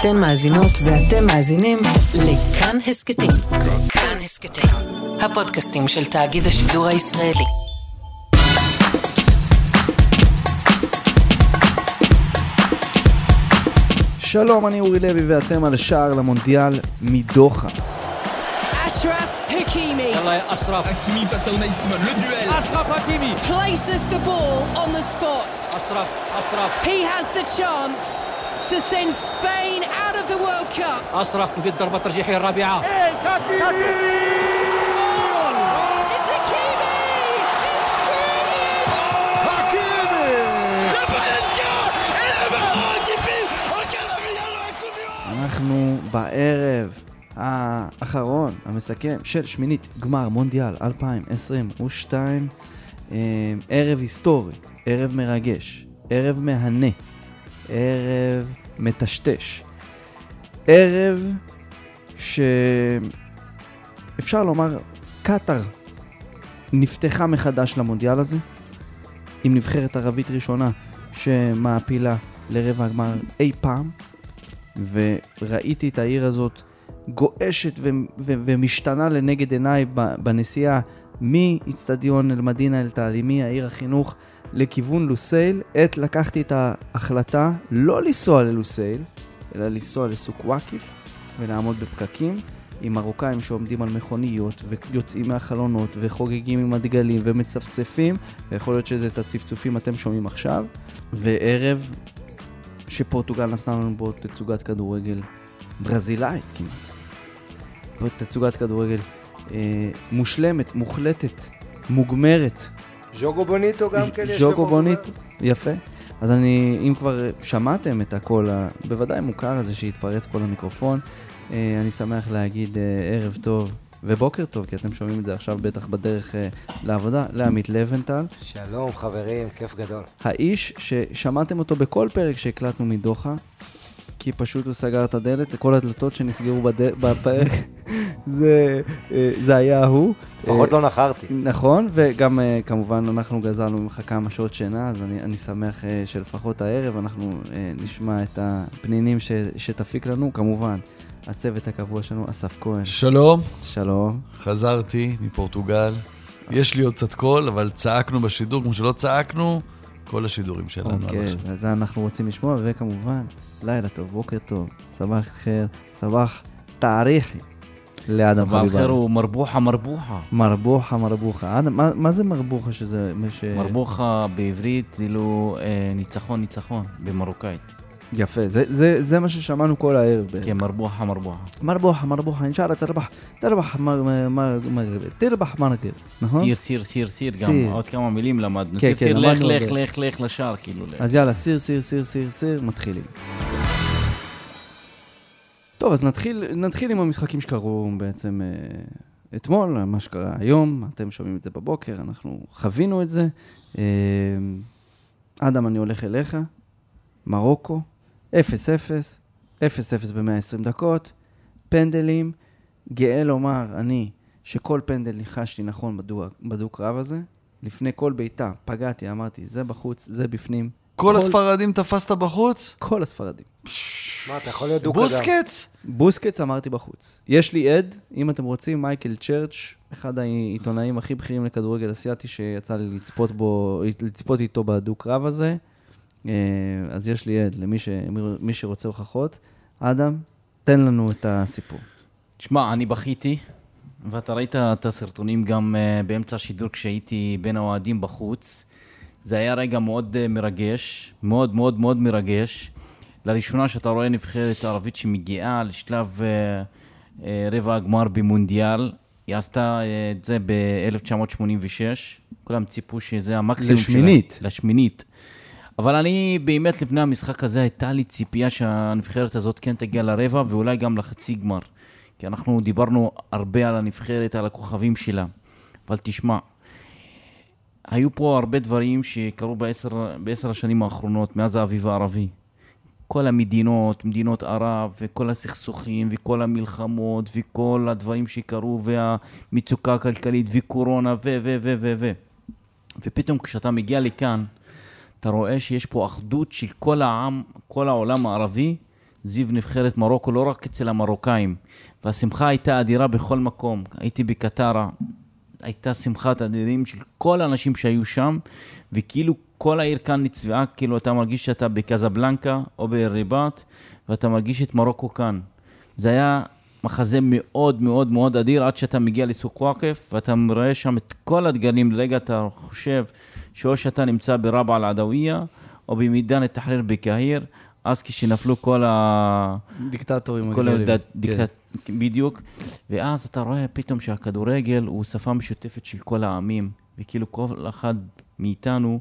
אתן מאזינות ואתם מאזינים לכאן הסכתים. כאן הסכתים, הפודקאסטים של תאגיד השידור הישראלי. שלום, אני אורי לוי ואתם על שער למונדיאל מדוחה. אשרף Hakimi. אשרף Hakimi אשרף à אשרף Simon. אשרף duel. אשרף Hakimi places the ball on the spot. אשרף Ashraf. He has the chance. to send Spain out of the World Cup. اشرف في الضربه الترجيحيه الرابعه It's Hakimi! It's brilliant! אנחנו בערב האחרון, המסכם, של שמינית גמר מונדיאל 2022. אה, ערב היסטורי, ערב מרגש, ערב מהנה, ערב מטשטש. ערב שאפשר לומר, קטאר נפתחה מחדש למונדיאל הזה, עם נבחרת ערבית ראשונה שמעפילה לרבע הגמר אי פעם, וראיתי את העיר הזאת גועשת ו- ו- ומשתנה לנגד עיניי בנסיעה מאיצטדיון אל-מדינה אל-תעלימי, העיר החינוך, לכיוון לוסייל. עת לקחתי את ההחלטה לא לנסוע ללוסייל, אלא לנסוע לסוק וואקיף ולעמוד בפקקים. עם מרוקאים שעומדים על מכוניות ויוצאים מהחלונות וחוגגים עם הדגלים ומצפצפים, ויכול להיות שזה את הצפצופים אתם שומעים עכשיו, וערב שפורטוגל נתנה לנו בו תצוגת כדורגל ברזילאית כמעט. תצוגת כדורגל אה, מושלמת, מוחלטת, מוגמרת. ז'וגו בוניטו גם כן יש ז'וגו בונית, יפה. אז אני, אם כבר שמעתם את הקול הבוודאי מוכר הזה שהתפרץ פה למיקרופון, אה, אני שמח להגיד אה, ערב טוב ובוקר טוב, כי אתם שומעים את זה עכשיו בטח בדרך אה, לעבודה, לעמית לבנטל. שלום חברים, כיף גדול. האיש ששמעתם אותו בכל פרק שהקלטנו מדוחה, כי פשוט הוא סגר את הדלת, כל הדלתות שנסגרו בד... בפרק, זה, אה, זה היה הוא. לפחות אה, לא נחרתי. נכון, וגם אה, כמובן אנחנו גזלנו ממך כמה שעות שינה, אז אני, אני שמח שלפחות הערב אנחנו נשמע את הפנינים ש, שתפיק לנו, כמובן. הצוות הקבוע שלנו, אסף כהן, שלום, שלום. חזרתי מפורטוגל. יש לי עוד קצת קול, אבל צעקנו בשידור, כמו שלא צעקנו, כל השידורים שלנו אוקיי, עכשיו. אז זה אנחנו רוצים לשמוע, וכמובן, לילה טוב, בוקר טוב, סבח חיר, סבח תאריכי לאדם חביבה. סבח הוא מרבוחה מרבוחה. מרבוחה מרבוחה. אדם, מה, מה זה מרבוחה שזה... ש... מרבוחה בעברית זה לא אה, ניצחון ניצחון, במרוקאית. יפה, זה, זה, זה מה ששמענו כל הערב. כן, מרבוחה מרבוחה. מרבוחה מרבוחה, אינשאללה תרבח, תרבח מרגב, תרבח מרגב, נכון? סיר, סיר, סיר, סיר, גם עוד כמה מילים למדנו. כן, סיר, כן, סיר, למדנו לך, לך, לך, לך לשער, כאילו. אז לך. יאללה, סיר, סיר, סיר, סיר, סיר, מתחילים. טוב, אז נתחיל, נתחיל עם המשחקים שקרו בעצם אה, אתמול, מה שקרה היום, אתם שומעים את זה בבוקר, אנחנו חווינו את זה. אה, אדם, אני הולך אליך, מרוקו, 0-0, 0-0 ב-120 דקות, פנדלים, גאה לומר אני שכל פנדל ניחשתי נכון בדו- בדו-קרב הזה. לפני כל בעיטה פגעתי, אמרתי, זה בחוץ, זה בפנים. כל הספרדים תפסת בחוץ? כל הספרדים. מה, אתה יכול להיות דו-קדם. בוסקץ? בוסקץ אמרתי בחוץ. יש לי עד, אם אתם רוצים, מייקל צ'רץ', אחד העיתונאים הכי בכירים לכדורגל אסיאתי שיצא לי לצפות, בו, לצפות איתו בדו-קרב הזה. אה, אז יש לי עד למי ש, מי שרוצה הוכחות. אדם, תן לנו את הסיפור. תשמע, אני בכיתי, ואתה ראית את הסרטונים גם אה, באמצע השידור כשהייתי בין האוהדים בחוץ. זה היה רגע מאוד אה, מרגש, מאוד מאוד מאוד מרגש. לראשונה שאתה רואה נבחרת ערבית שמגיעה לשלב אה, אה, רבע הגמר במונדיאל. היא עשתה את זה ב-1986, כולם ציפו שזה המקסימום שלה. לשמינית. לשמינית. אבל אני באמת לפני המשחק הזה הייתה לי ציפייה שהנבחרת הזאת כן תגיע לרבע ואולי גם לחצי גמר. כי אנחנו דיברנו הרבה על הנבחרת, על הכוכבים שלה. אבל תשמע, היו פה הרבה דברים שקרו בעשר, בעשר השנים האחרונות, מאז האביב הערבי. כל המדינות, מדינות ערב, וכל הסכסוכים, וכל המלחמות, וכל הדברים שקרו, והמצוקה הכלכלית, וקורונה, ו, ו, ו, ו, ו. ופתאום כשאתה מגיע לכאן, אתה רואה שיש פה אחדות של כל העם, כל העולם הערבי, זיו נבחרת מרוקו, לא רק אצל המרוקאים. והשמחה הייתה אדירה בכל מקום. הייתי בקטרה, הייתה שמחת אדירים של כל האנשים שהיו שם, וכאילו כל העיר כאן נצבעה, כאילו אתה מרגיש שאתה בקזבלנקה או בריבט, ואתה מרגיש את מרוקו כאן. זה היה מחזה מאוד מאוד מאוד אדיר, עד שאתה מגיע לסוק וואקף, ואתה רואה שם את כל הדגלים, לרגע אתה חושב שאו שאתה נמצא ברבע אל-עדוויה, או במידן א-תחריר בקהיר, אז כשנפלו כל ה... דיקטטורים כל הגדולים. הד... דיקטט... בדיוק. ואז אתה רואה פתאום שהכדורגל הוא שפה משותפת של כל העמים, וכאילו כל אחד מאיתנו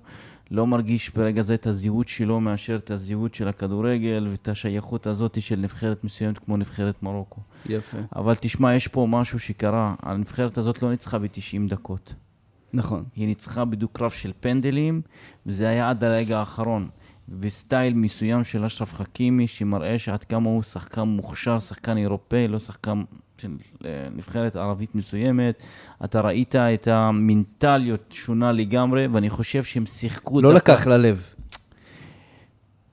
לא מרגיש ברגע זה את הזהות שלו מאשר את הזהות של הכדורגל ואת השייכות הזאת של נבחרת מסוימת כמו נבחרת מרוקו. יפה. אבל תשמע, יש פה משהו שקרה. הנבחרת הזאת לא ניצחה ב-90 דקות. נכון. היא ניצחה בדו-קרב של פנדלים, וזה היה עד הרגע האחרון. בסטייל מסוים של אשרף חכימי, שמראה שעד כמה הוא שחקן מוכשר, שחקן אירופאי, לא שחקן של אה, נבחרת ערבית מסוימת. אתה ראית את המנטליות שונה לגמרי, ואני חושב שהם שיחקו... לא דווקא- לקח ללב.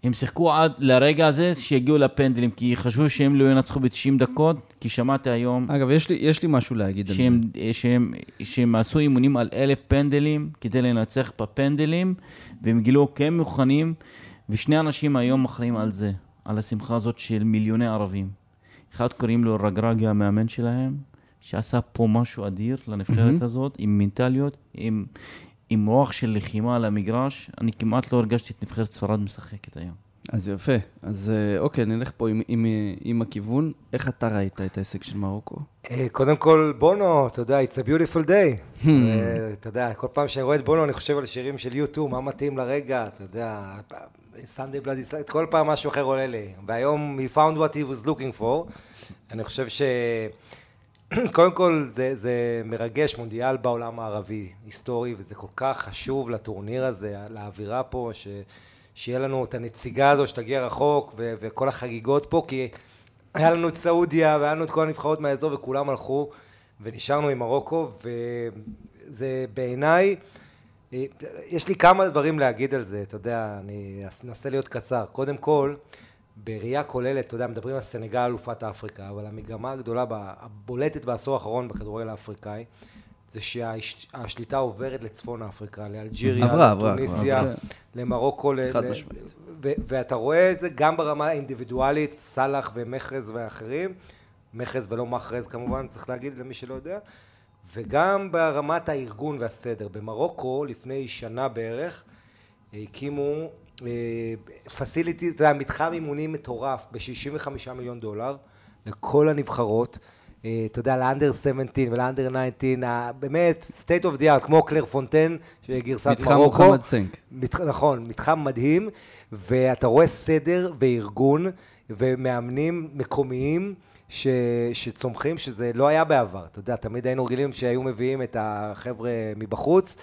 הם שיחקו עד לרגע הזה שיגיעו לפנדלים, כי חשבו שהם לא ינצחו ב-90 דקות, כי שמעתי היום אגב, יש לי, יש לי משהו להגיד על זה. שהם, שהם, שהם עשו אימונים על אלף פנדלים כדי לנצח בפנדלים, והם גילו כי הם מוכנים, ושני אנשים היום אחראים על זה, על השמחה הזאת של מיליוני ערבים. אחד קוראים לו רגרגי המאמן שלהם, שעשה פה משהו אדיר לנבחרת הזאת, עם מנטליות, עם, עם רוח של לחימה על המגרש. אני כמעט לא הרגשתי את נבחרת ספרד משחקת היום. אז יפה. אז אה, אוקיי, נלך פה עם, עם, עם הכיוון. איך אתה ראית את ההישג של מרוקו? אה, קודם כל, בונו, אתה יודע, it's a beautiful day. אה, אתה יודע, כל פעם שאני רואה את בונו, אני חושב על שירים של U2, מה מתאים לרגע, אתה יודע, Sunday Bloody Sunday, כל פעם משהו אחר עולה לי. והיום he found what he was looking for. אני חושב ש... קודם כל, זה, זה מרגש, מונדיאל בעולם הערבי, היסטורי, וזה כל כך חשוב לטורניר הזה, לאווירה פה, ש... שיהיה לנו את הנציגה הזו שתגיע רחוק, ו... וכל החגיגות פה, כי היה לנו את סעודיה, והיה לנו את כל הנבחרות מהאזור, וכולם הלכו, ונשארנו עם מרוקו, וזה בעיניי, אה, יש לי כמה דברים להגיד על זה, אתה יודע, אני אנסה להיות קצר. קודם כל, בראייה כוללת, אתה יודע, מדברים על סנגל אלופת אפריקה, אבל המגמה הגדולה, הבולטת בעשור האחרון בכדורגל האפריקאי, זה שהשליטה עוברת לצפון אפריקה, לאלג'יריה, כבר, כן. למרוקו, חד משמעית. ואתה רואה את זה גם ברמה האינדיבידואלית, סאלח ומחרז ואחרים, מחרז ולא מחרז כמובן, צריך להגיד למי שלא יודע, וגם ברמת הארגון והסדר. במרוקו, לפני שנה בערך, הקימו פסיליטי, אתה יודע, מתחם אימונים מטורף ב-65 מיליון דולר לכל הנבחרות. אה, אתה יודע, לאנדר 17 ולאנדר 19, ה- באמת, state of the art, כמו קלר פונטן, גרסת מתחם מרוקו. מוחמד סנק. מתח... נכון, מתחם מדהים, ואתה רואה סדר וארגון ומאמנים מקומיים ש... שצומחים, שזה לא היה בעבר. אתה יודע, תמיד היינו רגילים שהיו מביאים את החבר'ה מבחוץ,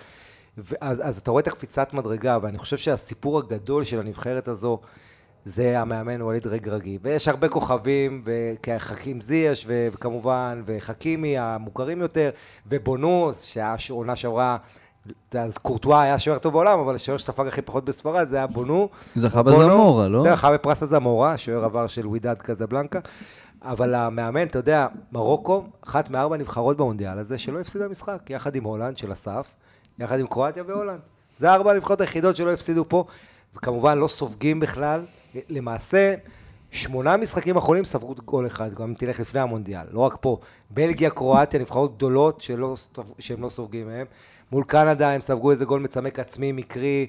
ואז, אז אתה רואה את הקפיצת מדרגה, ואני חושב שהסיפור הגדול של הנבחרת הזו, זה המאמן ווליד רגרגי. ויש הרבה כוכבים, וכחכים זייש, ו- וכמובן, וחכימי המוכרים יותר, ובונוס, שהיה עונה שעברה, אז קורטואה היה שוער טוב בעולם, אבל השוער שספג הכי פחות בספרד זה היה בונו. זכה בזמורה, לא? זכה בפרס הזמורה, שוער עבר של ווידד קזבלנקה. אבל המאמן, אתה יודע, מרוקו, אחת מארבע נבחרות במונדיאל הזה, שלא הפסידה משחק, יחד עם הולנד של אסף, יחד עם קרואטיה והולנד. זה ארבע הנבחרות היחידות שלא הפסידו פה, וכמובן לא סופגים בכלל. למעשה, שמונה משחקים אחרונים ספגו גול אחד, גם אם תלך לפני המונדיאל, לא רק פה. בלגיה, קרואטיה, נבחרות גדולות שלא, שהם לא סופגים מהם. מול קנדה הם ספגו איזה גול מצמק עצמי, מקרי,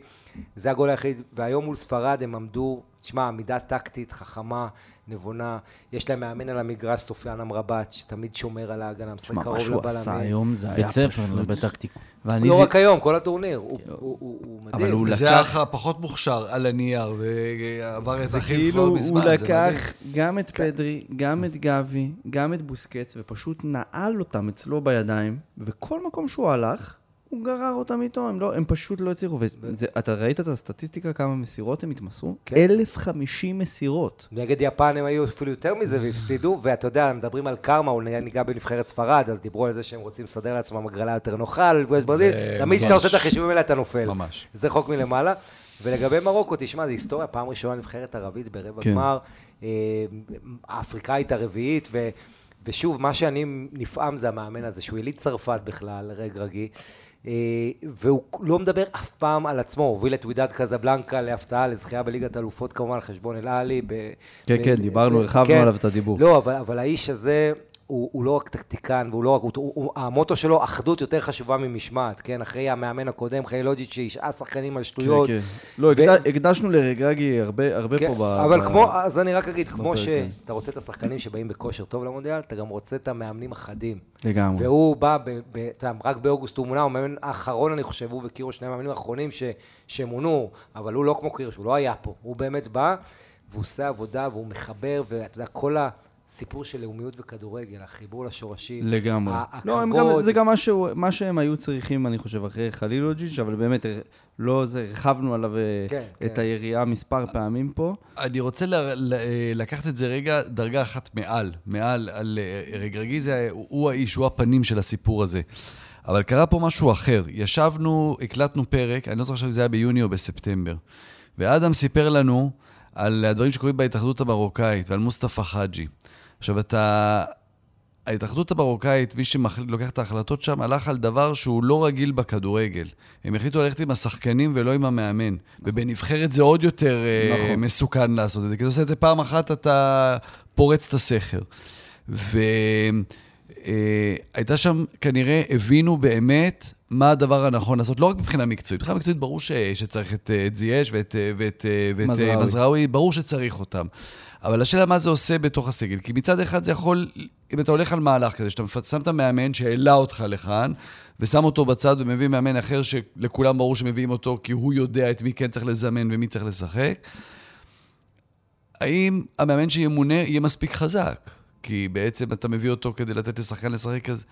זה הגול היחיד. והיום מול ספרד הם עמדו, תשמע, עמידה טקטית, חכמה, נבונה. יש להם מאמן על המגרש, סופיאן אמרבת, שתמיד שומר על ההגנה, משחק תשמע, קרוב מה שהוא עשה לבלמים. היום זה היה בית ספר, פשוט... בטקטיקה. ואני לא זה- רק היום, כל הטורניר. הוא- הוא- הוא הוא מדהים. אבל הוא זה האח הפחות מוכשר על הנייר, ועבר את זה אחיו כאילו כבר הוא מזמן, זה מדהים. לקח גם את פדרי, גם את גבי, גם את בוסקץ, ופשוט נעל אותם אצלו בידיים, וכל מקום שהוא הלך, הוא גרר אותם איתו, הם, לא, הם פשוט לא הצליחו. ואתה ראית את הסטטיסטיקה, כמה מסירות הם התמסרו? כן. 1,050 מסירות. נגד יפן הם היו אפילו יותר מזה והפסידו, ואתה יודע, מדברים על קרמה, הוא ניגע בנבחרת ספרד, אז דיברו על זה שהם רוצים לסדר לעצמם הגרלה יותר נוחה על פגוש ברזיל, תמיד כשאתה עושה את החישובים האלה אתה נופל. ממש. זה חוק מלמעלה. ולגבי מרוקו, תשמע, זו היסטוריה, פעם ראשונה נבחרת ערבית ברבע כן. גמר, אה, האפריקאית הרביעית, ו... ושוב, מה שאני נפעם זה המאמן הזה, שהוא יליד צרפת בכלל, רגרגי, והוא לא מדבר אף פעם על עצמו, הוא הוביל את ווידד קזבלנקה להפתעה, לזכייה בליגת אלופות כמובן, על חשבון אל-עלי. כן, ב- כן, ב- דיברנו, הרחבנו כן. עליו את הדיבור. לא, אבל, אבל האיש הזה, הוא, הוא לא רק טקטיקן, והוא לא רק, הוא, הוא, המוטו שלו, אחדות יותר חשובה ממשמעת, כן? אחרי המאמן הקודם, חלילוג'יץ', שהשעה שחקנים על שטויות. כן, כן. לא, הקד- הקדשנו לרגרגי הרבה הרבה כן, פה ב... אבל ב- כמו, אז אני רק אגיד, כמו בפרק, כן. שאתה רוצה את השחקנים שבאים בכושר טוב למונדיאל, אתה גם רוצה את המאמנים החדים. לגמרי. והוא בא, ב, ב, אתה יודע, רק באוגוסט הוא מונה, הוא המאמן האחרון, אני חושב, הוא וקירו, שני המאמנים האחרונים ש, שמונו, אבל הוא לא כמו קירו, הוא לא היה פה. הוא באמת בא, והוא עושה עבודה, והוא מחבר, ואתה יודע, כל הסיפור של לאומיות וכדורגל, החיבור לשורשים. לגמרי. לא, הכבוד. גם, זה גם מה, שהוא, מה שהם היו צריכים, אני חושב, אחרי חלילוג'יץ', אבל באמת, הר- לא זה, הרחבנו עליו אה, כן, את כן. היריעה מספר פעמים פה. אני רוצה ל- ל- לקחת את זה רגע דרגה אחת מעל, מעל, על אה, רגרגי זה, הוא- הוא האיש, הוא הפנים של הסיפור הזה. אבל קרה פה משהו אחר. ישבנו, הקלטנו פרק, אני לא זוכר עכשיו אם זה היה ביוני או בספטמבר, ואדם סיפר לנו על הדברים שקורים בהתאחדות המרוקאית ועל מוסטפא חאג'י. עכשיו, אתה... ההתאחדות המרוקאית, מי שלוקח את ההחלטות שם, הלך על דבר שהוא לא רגיל בכדורגל. הם החליטו ללכת עם השחקנים ולא עם המאמן. ובנבחרת זה עוד יותר נכון. נכון. מסוכן לעשות את זה. כי אתה עושה את זה פעם אחת, אתה פורץ את הסכר. והייתה שם, כנראה, הבינו באמת מה הדבר הנכון לעשות, לא רק מבחינה מקצועית. מבחינה מקצועית ברור ש, שצריך את, את זייש ואת, ואת, ואת. מזרעוי, ברור שצריך אותם. אבל השאלה מה זה עושה בתוך הסגל. כי מצד אחד זה יכול, אם אתה הולך על מהלך כזה, שאתה שם את המאמן שהעלה אותך לכאן, ושם אותו בצד ומביא מאמן אחר שלכולם ברור שמביאים אותו, כי הוא יודע את מי כן צריך לזמן ומי צריך לשחק, האם המאמן שימונה יהיה מספיק חזק? כי בעצם אתה מביא אותו כדי לתת לשחקן לשחק כזה. אמ,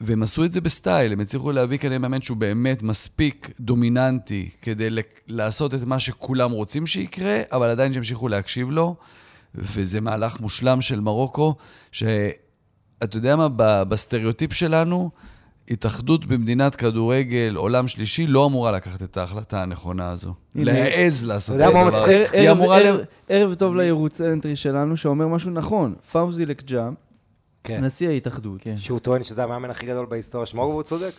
והם עשו את זה בסטייל, הם הצליחו להביא כנראה מאמן שהוא באמת מספיק דומיננטי כדי לעשות את מה שכולם רוצים שיקרה, אבל עדיין שימשיכו להקשיב לו, וזה מהלך מושלם של מרוקו, שאתה יודע מה, בסטריאוטיפ שלנו, התאחדות במדינת כדורגל, עולם שלישי, לא אמורה לקחת את ההחלטה הנכונה הזו. להעז לעשות את אתה יודע מה הדבר? הזה. היא ערב, אמורה... ערב, טוב ליוצאנטרי שלנו, שאומר משהו נכון. פאוזי לקג'ע, כן. נשיא ההתאחדות. כן. שהוא טוען שזה המאמן הכי גדול בהיסטוריה מרוקו, והוא צודק.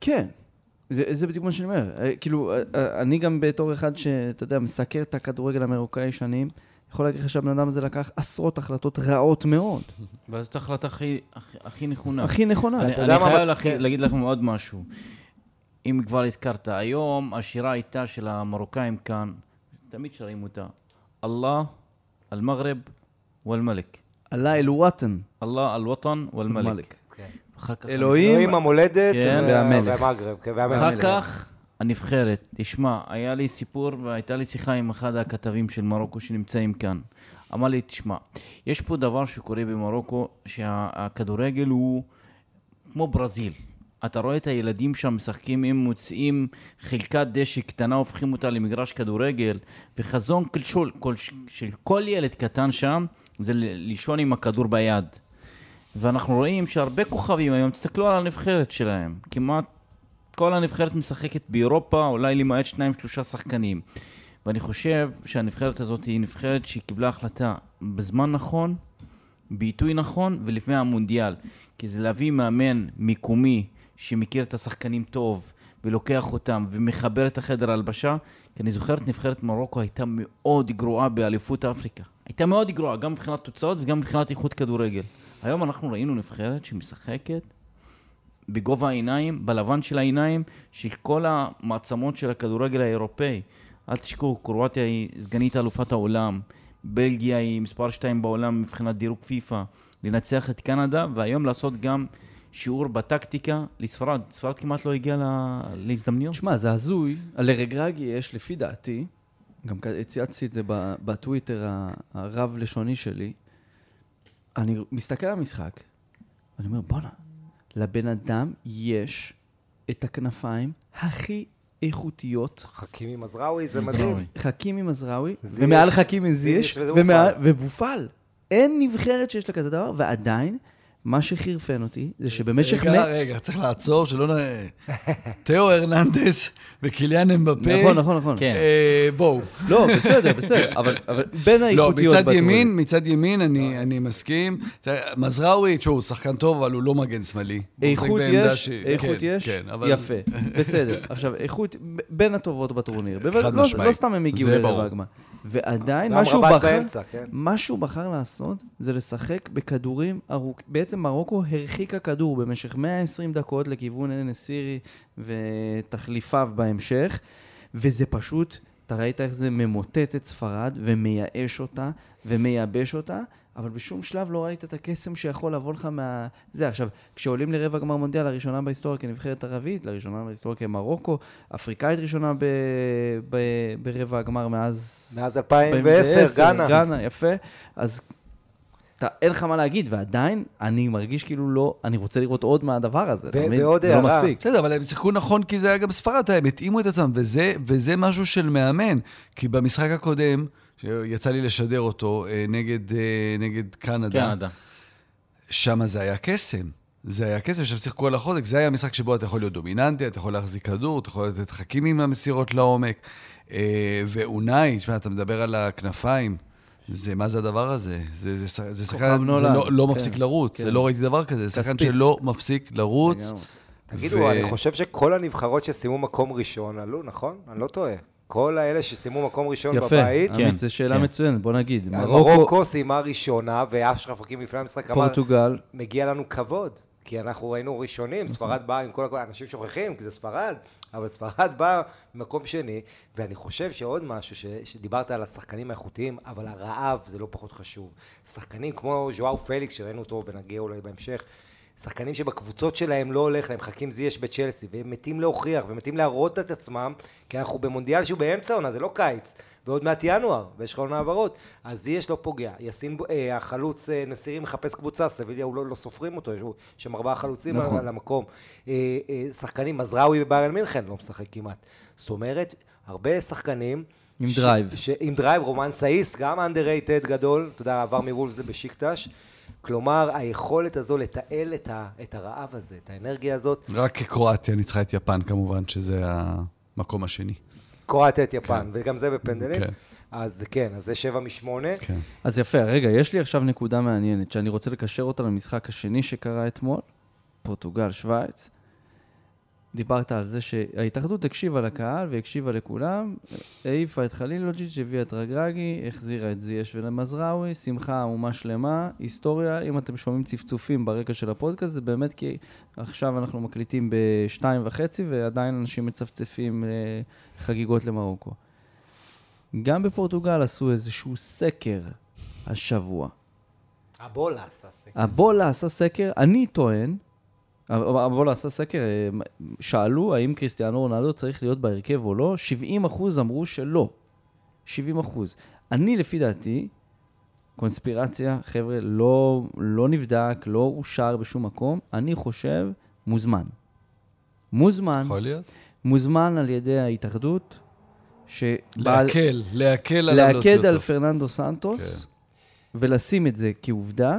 כן. זה, זה בדיוק מה שאני אומר. אה, כאילו, אה, אה, אני גם בתור אחד שאתה יודע, מסקר את הכדורגל המרוקאי שנים, יכול להגיד לך שהבן אדם הזה לקח עשרות החלטות רעות מאוד. וזאת ההחלטה הכי- הכי- הכי נכונה. הכי נכונה. אני אני מה חייב מצחיק? לכ- להגיד לכם עוד משהו. אם כבר הזכרת, היום השירה הייתה של המרוקאים כאן, תמיד שרים אותה. אללה, אל-מגרב ואל-מלק. עלה אל-וואטן. אללה, אל-וטן ואל-מלק. מלק. אחר כך אלוהים. אלוהים המולדת כן. וה- והמלך. והמגרב. כן, אחר. כך הנבחרת. תשמע, היה לי סיפור והייתה לי שיחה עם אחד הכתבים של מרוקו שנמצאים כאן. אמר לי, תשמע, יש פה דבר שקורה במרוקו, שהכדורגל הוא כמו ברזיל. אתה רואה את הילדים שם משחקים, הם מוצאים חלקת דשא קטנה, הופכים אותה למגרש כדורגל, וחזון שול, כל, של כל ילד קטן שם זה לישון עם הכדור ביד. ואנחנו רואים שהרבה כוכבים היום, תסתכלו על הנבחרת שלהם, כמעט כל הנבחרת משחקת באירופה, אולי למעט שניים שלושה שחקנים. ואני חושב שהנבחרת הזאת היא נבחרת שקיבלה החלטה בזמן נכון, בעיתוי נכון ולפני המונדיאל. כי זה להביא מאמן מקומי שמכיר את השחקנים טוב ולוקח אותם ומחבר את החדר הלבשה. כי אני זוכר את נבחרת מרוקו הייתה מאוד גרועה באליפות אפריקה. הייתה מאוד גרועה, גם מבחינת תוצאות וגם מבחינת איכות כדורגל. היום אנחנו ראינו נבחרת שמשחקת בגובה העיניים, בלבן של העיניים, של כל המעצמות של הכדורגל האירופאי. אל תשכחו, קרואטיה היא סגנית אלופת העולם, בלגיה היא מספר 2 בעולם מבחינת דירוג פיפא, לנצח את קנדה, והיום לעשות גם שיעור בטקטיקה לספרד. ספרד כמעט לא הגיעה לה... להזדמנויות. תשמע, זה הזוי. לרגרגי יש, לפי דעתי, גם כ- צייצתי את זה ב- בטוויטר ה- הרב-לשוני שלי, אני מסתכל על המשחק, ואני אומר, בואנה, לבן אדם יש את הכנפיים הכי איכותיות, חכימי מזרעוי, זה מדהים. חכימי מזרעוי, ומעל חכימי ומעל- ובופל. ובופל. אין נבחרת שיש לה כזה דבר, ועדיין, מה שחירפן אותי, זה שבמשך... רגע, מ- רגע, צריך לעצור, שלא נ... תאו הרננדס וקיליאן אמבפה. נכון, נכון, נכון. כן. אה, בואו. לא, בסדר, בסדר, אבל אבל בין לא, האיכותיות מצד בטורניר. ימין, מצד ימין אני, אני מסכים. מזרעוי, תשמעו, הוא שחקן טוב, אבל הוא לא מגן שמאלי. איכות יש, ש- איכות כן, יש, כן, אבל- יפה, בסדר. עכשיו, איכות בין הטובות בטורניר. חד לא- משמעית. לא סתם הם הגיעו לרבע. הגמר. ועדיין, כן. מה שהוא בחר לעשות, זה לשחק בכדורים ארוכים. בעצם מרוקו הרחיקה כדור במשך 120 דקות לכיוון אנסירי ותחליפיו בהמשך, וזה פשוט, אתה ראית איך זה ממוטט את ספרד ומייאש אותה ומייבש אותה, אבל בשום שלב לא ראית את הקסם שיכול לבוא לך מה... זה עכשיו, כשעולים לרבע גמר מונדיאל, לראשונה בהיסטוריה כנבחרת ערבית, לראשונה בהיסטוריה כמרוקו, אפריקאית ראשונה ב... ב... ברבע הגמר מאז... מאז 2010, גאנה. גאנה, יפה. אז אתה, אין לך מה להגיד, ועדיין, אני מרגיש כאילו לא, אני רוצה לראות עוד מהדבר הזה, אתה מבין? ועוד לא הערה. מספיק. בסדר, אבל הם שיחקו נכון כי זה היה גם ספרד, הם התאימו את עצמם, וזה, וזה משהו של מאמן. כי במשחק הקודם, שיצא לי לשדר אותו, אה, נגד, אה, נגד קנדה, קנדה. שם זה היה קסם. זה היה קסם, שהם שיחקו על החוזק, זה היה משחק שבו אתה יכול להיות דומיננטי, אתה יכול להחזיק כדור, אתה יכול לתת חכים עם המסירות לעומק. אה, ואונאי, תשמע, אתה מדבר על הכנפיים, זה, מה זה הדבר הזה? זה, זה, זה, זה שחקן. לא, לא כן, מפסיק לרוץ, כן. זה לא ראיתי דבר כזה, זה שחקן. שלא מפסיק לרוץ. תגידו, ו- אני חושב שכל הנבחרות שסיימו מקום ראשון עלו, נכון? אני לא טועה. כל האלה שסיימו מקום ראשון יפה, בבית, כן, עמית, זו שאלה כן. מצוינת, בוא נגיד. מרוקו, מרוקו, סיימה ראשונה, ואשרף חכים לפני המשחק אמר, פורטוגל, מגיע לנו כבוד, כי אנחנו ראינו ראשונים, נכון. ספרד באה עם כל הכבוד, אנשים שוכחים, כי זה ספרד, אבל ספרד באה ממקום שני, ואני חושב שעוד משהו, ש, שדיברת על השחקנים האיכותיים, אבל הרעב זה לא פחות חשוב. שחקנים כמו ז'ואאו פליקס, שראינו אותו ונגיע אולי בהמשך, שחקנים שבקבוצות שלהם לא הולך להם, חכים זייש בצ'לסי, והם מתים להוכיח, ומתים להראות את עצמם, כי אנחנו במונדיאל שהוא באמצע עונה, זה לא קיץ, ועוד מעט ינואר, ויש לך עונה העברות, אז זייש לא פוגע, יאסין, בו- אה, החלוץ אה, נסירי מחפש קבוצה, סביליה הוא לא, לא סופרים אותו, יש לו שם ארבעה חלוצים נכון. על המקום, אה, אה, שחקנים, מזרעוי בביירן מינכן לא משחק כמעט, זאת אומרת, הרבה שחקנים, עם ש- drive. ש, עם drive, רומן סאיס, גם underrated גדול, אתה יודע, עבר מוולפס בשיקטש. כלומר, היכולת הזו לתעל את, ה, את הרעב הזה, את האנרגיה הזאת, רק קרואטיה ניצחה את יפן כמובן, שזה המקום השני. קורעת את יפן, וגם זה בפנדלים. כן. אז כן, אז זה שבע משמונה. כן. אז יפה, רגע, יש לי עכשיו נקודה מעניינת, שאני רוצה לקשר אותה למשחק השני שקרה אתמול, פורטוגל, שווייץ. דיברת על זה שההתאחדות הקשיבה לקהל והקשיבה לכולם, העיפה את חלילוג'יץ', הביאה את רגרגי, החזירה את זייש ולמזרעוי, שמחה, אומה שלמה, היסטוריה. אם אתם שומעים צפצופים ברקע של הפודקאסט, זה באמת כי עכשיו אנחנו מקליטים בשתיים וחצי, ועדיין אנשים מצפצפים אה, חגיגות למרוקו. גם בפורטוגל עשו איזשהו סקר השבוע. הבולה עשה סקר. הבולה עשה סקר, אני טוען, הבולה עשה סקר, אה, שאלו האם קריסטיאנו רונלדו צריך להיות בהרכב או לא, 70 אחוז אמרו שלא. 70 אחוז. אני, לפי דעתי, קונספירציה, חבר'ה, לא, לא נבדק, לא אושר בשום מקום, אני חושב, מוזמן. מוזמן, יכול להיות? מוזמן על ידי ההתאחדות, שבעל... להקל, להקל להוציא להקד. על פרננדו סנטוס, ולשים את זה כעובדה,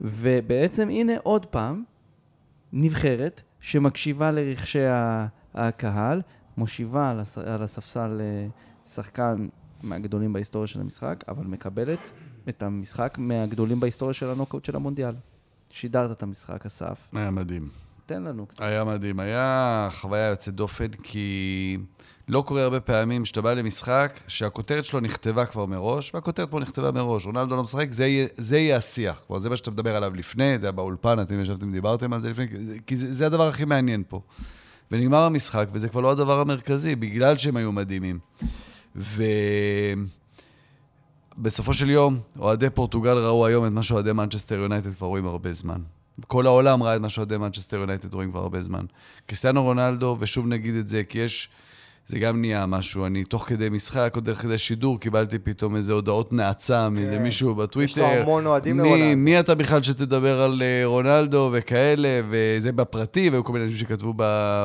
ובעצם הנה עוד פעם, נבחרת שמקשיבה לרכשי הקהל, מושיבה על. על הספסל אה, שחקן מהגדולים בהיסטוריה של המשחק, אבל מקבלת את המשחק מהגדולים בהיסטוריה של הנוקאוט של המונדיאל. שידרת את המשחק, אסף. היה מדהים. תן לנו קצת. היה מדהים. היה חוויה יוצאת דופן, כי לא קורה הרבה פעמים שאתה בא למשחק שהכותרת שלו נכתבה כבר מראש, והכותרת פה נכתבה מראש. רונלדו לא משחק, זה יהיה, זה יהיה השיח. כלומר, זה מה שאתה מדבר עליו לפני, זה היה באולפן, אתם ישבתם, דיברתם על זה לפני, כי זה- זה, הדבר הכי מעניין פה. ונגמר המשחק, וזה כבר לא הדבר המרכזי, בגלל שהם היו מדהימים. ובסופו של יום, אוהדי פורטוגל ראו היום את מה שאוהדי מנצ'סטר יונייטד כבר רואים הרבה זמן. כל העולם ראה את מה שאוהדי מנצ'סטר יונייטד רואים כבר הרבה זמן. קריסטיאנו רונלדו, ושוב נגיד את זה, כי יש... זה גם נהיה משהו. אני תוך כדי משחק, או דרך כדי שידור, קיבלתי פתאום איזה הודעות נאצה מאיזה מישהו בטוויטר. יש לו המון אוהדים לרונלדו. מי אתה בכלל שתדבר על אה, רונלדו וכאלה, וזה בפרטי, והיו כל מיני אנשים שכתבו ב,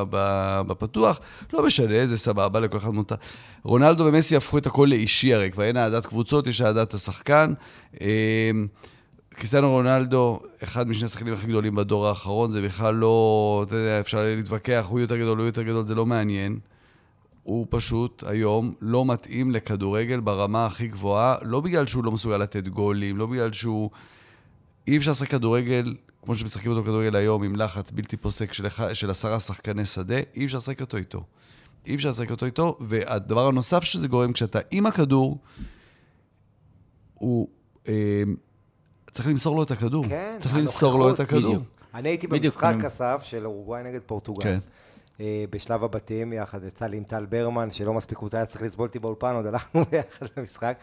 ב, בפתוח. לא משנה, זה סבבה, לכל אחד מותר. רונלדו ומסי הפכו את הכל לאישי הרי, כבר אין אהדת קבוצות, יש אהדת השחקן. אה, קריסטיאנו רונלדו, אחד משני השחקנים הכי גדולים בדור האחרון, זה בכלל לא, אתה יודע, אפשר להתווכח, הוא יותר גדול, הוא יותר גדול, זה לא מעניין. הוא פשוט היום לא מתאים לכדורגל ברמה הכי גבוהה, לא בגלל שהוא לא מסוגל לתת גולים, לא בגלל שהוא... אי אפשר לשחק כדורגל, כמו שמשחקים אותו כדורגל היום, עם לחץ בלתי פוסק של, של עשרה שחקני שדה, אי אפשר לשחק אותו איתו. אי אפשר לשחק אותו איתו, והדבר הנוסף שזה גורם, כשאתה עם הכדור, הוא... אה, צריך למסור לו את הכדור. כן, צריך למסור לו את הכדור. בדיוק. אני הייתי בדיוק, במשחק אסף של אורוגוואי נגד פורטוגל. כן. אה, בשלב הבתים, יחד יצא לי עם טל ברמן, שלא מספיק הוא היה צריך לסבול אותי באולפן, עוד הלכנו ביחד למשחק.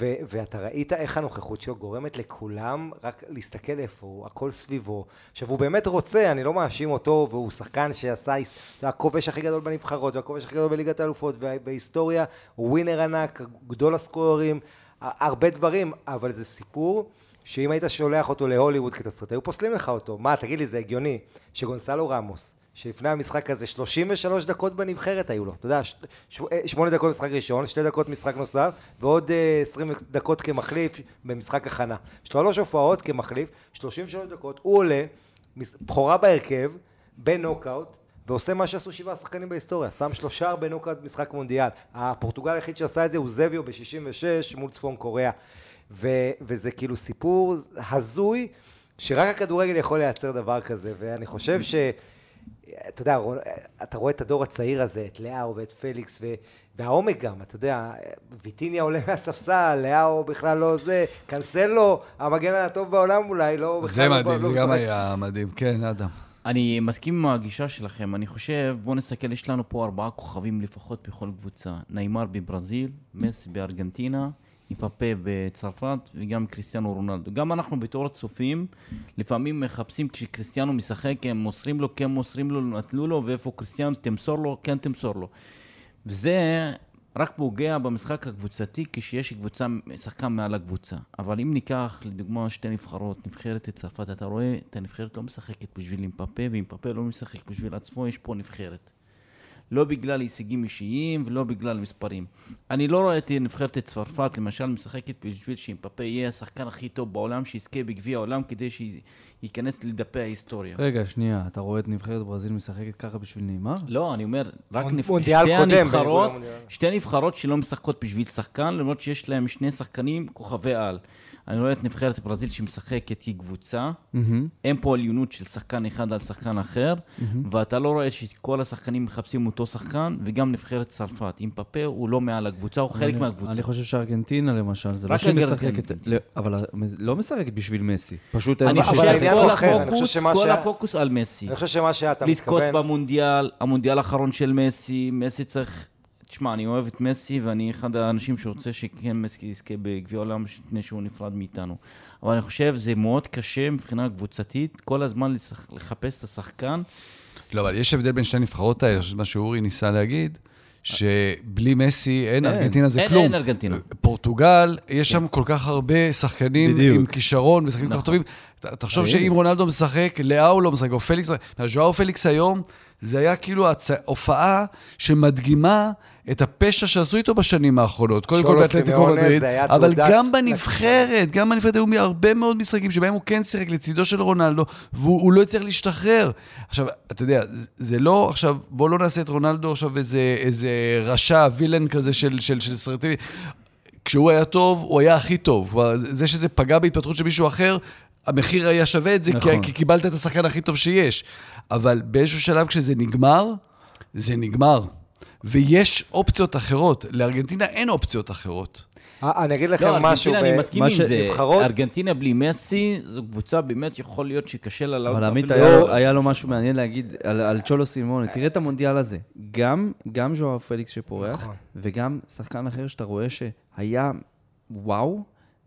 ו- ואתה ראית איך הנוכחות שלו גורמת לכולם רק להסתכל איפה הוא, הכל סביבו. עכשיו, הוא באמת רוצה, אני לא מאשים אותו, והוא שחקן שעשה, אתה יודע, הכובש הכי גדול בנבחרות, והכובש הכי גדול בליגת האלופות, ובהיסטוריה, הוא ווינר ענק, גדול הסקוררים, הרבה דברים, אבל זה סיפור שאם היית שולח אותו להוליווד כתסריט, היו פוסלים לך אותו. מה, תגיד לי, זה הגיוני שגונסלו רמוס, שלפני המשחק הזה 33 דקות בנבחרת היו לו, אתה יודע, ש- ש- אה, שמונה דקות משחק ראשון, שתי דקות משחק נוסף, ועוד אה, 20 דקות כמחליף במשחק הכנה. שלוש הופעות כמחליף, 33 דקות, הוא עולה, בכורה בהרכב, בנוקאוט, ועושה מה שעשו שבעה שחקנים בהיסטוריה, שם שלושה בנוקאוט משחק מונדיאל. הפורטוגל היחיד שעשה את זה הוא זביו ב-66 מול צפון קוריאה. ו- וזה כאילו סיפור הזוי, שרק הכדורגל יכול לייצר דבר כזה, ואני חושב ש... אתה יודע, אתה רואה את הדור הצעיר הזה, את לאהו ואת פליקס, ו... והעומק גם, אתה יודע, ויטיניה עולה מהספסל, לאהו בכלל לא זה, קנסלו, המגן הטוב בעולם אולי, לא... זה בכלל לא- מדהים, לא זה גם. היה מדהים. כן, אדם. אני מסכים עם הגישה שלכם. אני חושב, בואו נסתכל, יש לנו פה ארבעה כוכבים לפחות בכל קבוצה. ניימר בברזיל, מסי בארגנטינה, איפאפה בצרפת וגם קריסטיאנו רונלדו. גם אנחנו בתור הצופים, לפעמים מחפשים כשקריסטיאנו משחק, הם מוסרים לו, כן מוסרים לו, נתנו לו, ואיפה קריסטיאנו, תמסור לו, כן תמסור לו. וזה רק פוגע במשחק הקבוצתי כשיש קבוצה, שחקן מעל הקבוצה. אבל אם ניקח לדוגמה שתי נבחרות, נבחרת את צרפת, אתה רואה את הנבחרת לא משחקת בשביל אימפפה, ואימפפה לא משחק בשביל עצמו, יש פה נבחרת. לא בגלל הישגים אישיים ולא בגלל מספרים. אני לא רואה את נבחרת צרפת, למשל, משחקת בשביל שאימפפה יהיה השחקן הכי טוב בעולם, שיזכה בגביע העולם כדי שייכנס לדפי ההיסטוריה. רגע, שנייה, אתה רואה את נבחרת ברזיל משחקת ככה בשביל נעימה? לא, אני אומר, רק מונ- נבח... מונדיאל שתי קודם, הנבחרות. שתי נבחרות שלא משחקות בשביל שחקן, למרות שיש להם שני שחקנים כוכבי על. אני רואה את נבחרת ברזיל שמשחקת כקבוצה, אין פה עליונות של שחקן אחד על שחקן אחר, ואתה לא רואה שכל השחקנים מחפשים אותו שחקן, וגם נבחרת צרפת. אם פאפה הוא לא מעל הקבוצה, הוא חלק אני- מהקבוצה. אני חושב שארגנטינה למשל, זה לא שהיא. משחקת, לא, אבל לא משחקת בשביל מסי. פשוט אין משהו העניין אחר. הוא כל הפוקוס, שמה כל שה- הפוקוס על מסי. אני חושב שמה שאתה לזכות מתכוון... במונדיאל, המונדיאל האחרון של מסי, מסי צריך... תשמע, אני אוהב את מסי ואני אחד האנשים שרוצה שכן מסי יזכה בגביע העולם לפני שהוא נפרד מאיתנו. אבל אני חושב זה מאוד קשה מבחינה קבוצתית, כל הזמן לשח- לחפש את השחקן. לא, אבל יש הבדל בין שתי הנבחרות האלה, מה שאורי ניסה להגיד, שבלי מסי אין, ארגנטינה זה אין- כלום. אין ארגנטינה. פורטוגל, יש שם כל כך הרבה שחקנים בדיוק. עם כישרון ושחקנים כל כך טובים. ת- תחשוב. שאם רונלדו משחק, לאהו לא משחק, או פליקס, ז'ואר פליקס היום, זה היה כאילו הצ- הופעה שמדגימה את הפשע שעשו איתו בשנים האחרונות. קודם כל באתלטיקו מדריד, אבל גם בנבחרת, גם בנבחרת היו הרבה מאוד משחקים שבהם הוא כן שיחק לצידו של רונלדו, והוא הוא לא הצליח להשתחרר. עכשיו, אתה יודע, זה- לא, עכשיו, בוא לא נעשה את רונלדו עכשיו איזה, איזה רשע, וילן כזה של, של, של סרטים. כשהוא היה טוב, הוא היה הכי טוב. זה שזה פגע בהתפתחות של מישהו אחר, המחיר היה שווה את זה, נכון. כי, כי קיבלת את השחקן הכי טוב שיש. אבל באיזשהו שלב כשזה נגמר, זה נגמר. ויש אופציות אחרות. לארגנטינה אין אופציות אחרות. אה, אני אגיד לכם לא, משהו, ארגנטינה, ב- אני מסכים עם זה. נבחרות- ארגנטינה בלי מסי, זו קבוצה באמת יכול להיות שקשה לה לעלות. אבל עמית אפילו- היה לו- היה לו משהו מעניין להגיד על, על צ'ולו סימונה. תראה את המונדיאל הזה. גם, גם ז'ואר פליקס שפורח, נכון. וגם שחקן אחר שאתה רואה שהיה וואו,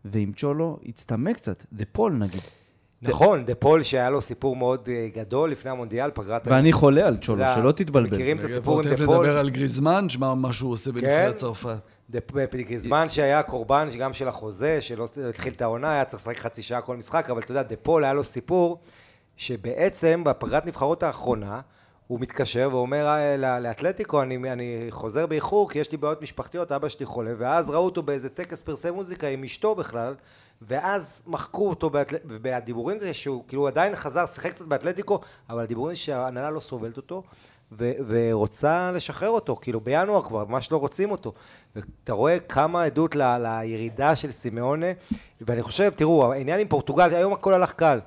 ועם צ'ולו הצטמק קצת. דה פול נגיד. נכון, דה פול שהיה לו סיפור מאוד אה, גדול לפני המונדיאל, פגרת... ואני חולה על צ'ולו, שלא תתבלבל. מכירים את הסיפור עם אתה דה פול? לדבר על גריזמן, שמע מה שהוא עושה בנבחרת צרפת. דה- גריזמן שהיה קורבן גם של החוזה, שלא התחיל את העונה, היה צריך לשחק חצי שעה כל משחק, אבל אתה יודע, דה פול היה לו סיפור שבעצם בפגרת נבחרות האחרונה, הוא מתקשר ואומר אה, לא- לאתלטיקו, אני, אני חוזר באיחור כי יש לי בעיות משפחתיות, אבא שלי חולה, ואז ראו אותו באיזה טקס פרסי מוזיקה עם אשתו בכלל, ואז מחקו אותו. והדיבורים זה שהוא כאילו עדיין חזר, שיחק קצת באתלטיקו, אבל הדיבורים זה שההנהלה לא סובלת אותו, ו... ורוצה לשחרר אותו, כאילו בינואר כבר, ממש לא רוצים אותו. ואתה רואה כמה עדות ל... לירידה של סימאונה, ואני חושב, תראו, העניין עם פורטוגל, היום הכל הלך קל.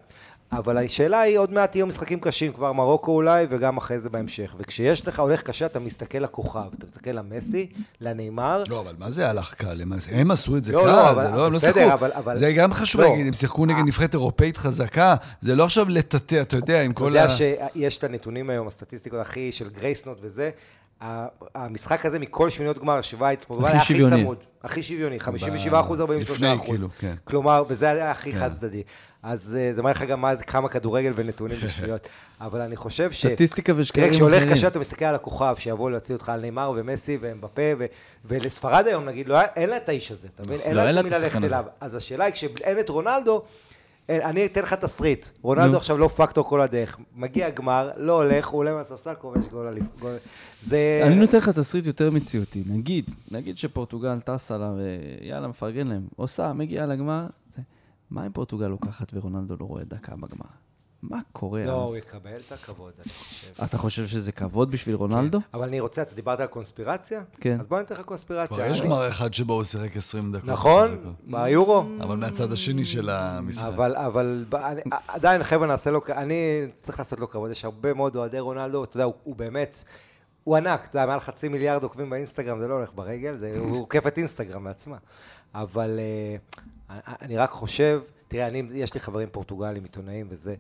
אבל השאלה היא, עוד מעט יהיו משחקים קשים, כבר מרוקו אולי, וגם אחרי זה בהמשך. וכשיש לך הולך קשה, אתה מסתכל לכוכב, אתה מסתכל למסי, לנאמר. לא, אבל מה זה הלך קל? הם, עשו את זה לא, קל, לא, אבל- זה לא, הם לא שיחקו. אבל- אבל- זה גם חשוב לא. להגיד, הם שיחקו נגד נבחרת אירופאית חזקה, זה לא עכשיו לטאטא, אתה יודע, עם אתה כל יודע ה... שיש את הנתונים היום, הסטטיסטיקות הכי של גרייסנוט וזה, המשחק הזה מכל שמיניות גמר, שווייץ, פורטוגל, היה הכי. צמוד. הכי שוויוני, 57 אחוז, 43 לפני, אחוז. כאילו, כן. כלומר, וזה היה הכי כן. חד צדדי. אז אה, זה מראה לך גם מה זה, כמה כדורגל ונתונים בשניות. אבל אני חושב ש... סטטיסטיקה ושקרים תראה, כשהולך אחרים. קשה אתה מסתכל על הכוכב שיבוא להוציא אותך על נאמר ומסי ואמבפה, ו- ולספרד היום נגיד, לא, אין לה את האיש הזה, אתה מבין? אין לא, לה אין לה את השחקן הזה. אז השאלה היא, כשאין את רונלדו, אני אתן לך תסריט. רונלדו. עכשיו לא פקטור כל הדרך. מגיע גמר, לא הולך, הוא עולה מהספסל, כובש גול אליף. גול- זה... אני נותן לך תסריט יותר מציאותי. נגיד, נגיד שפורטוגל טסה לה ויאללה, מפרגן להם. עושה, מגיעה לגמר. זה- מה אם פורטוגל לוקחת ורונלדו לא רואה דקה בגמר? מה קורה לא, הוא אז? יקבל את הכבוד, אני חושב. אתה חושב שזה כבוד בשביל רונלדו? אבל אני רוצה, אתה דיברת על קונספירציה? כן. אז בוא ניתן לך קונספירציה. כבר יש אני- גמר אחד שבו הוא שיחק 20 דקות. נכון. ביורו. אבל מהצד השני של המשחק. אבל, אבל אני, עדיין חבר'ה נעשה לו, אני צריך לעשות לו כבוד, יש הרבה מאוד אוהדי רונלדו, אתה יודע, הוא, הוא באמת, הוא ענק, אתה יודע, מעל חצי מיליארד עוקבים באינסטגרם, זה לא הולך ברגל, זה, הוא עוקף את אינסטגרם בעצמה. אבל אה, אני- רק חושב, תראה, אני, יש לי חברים פורטוגלים, עיתונאים וזה,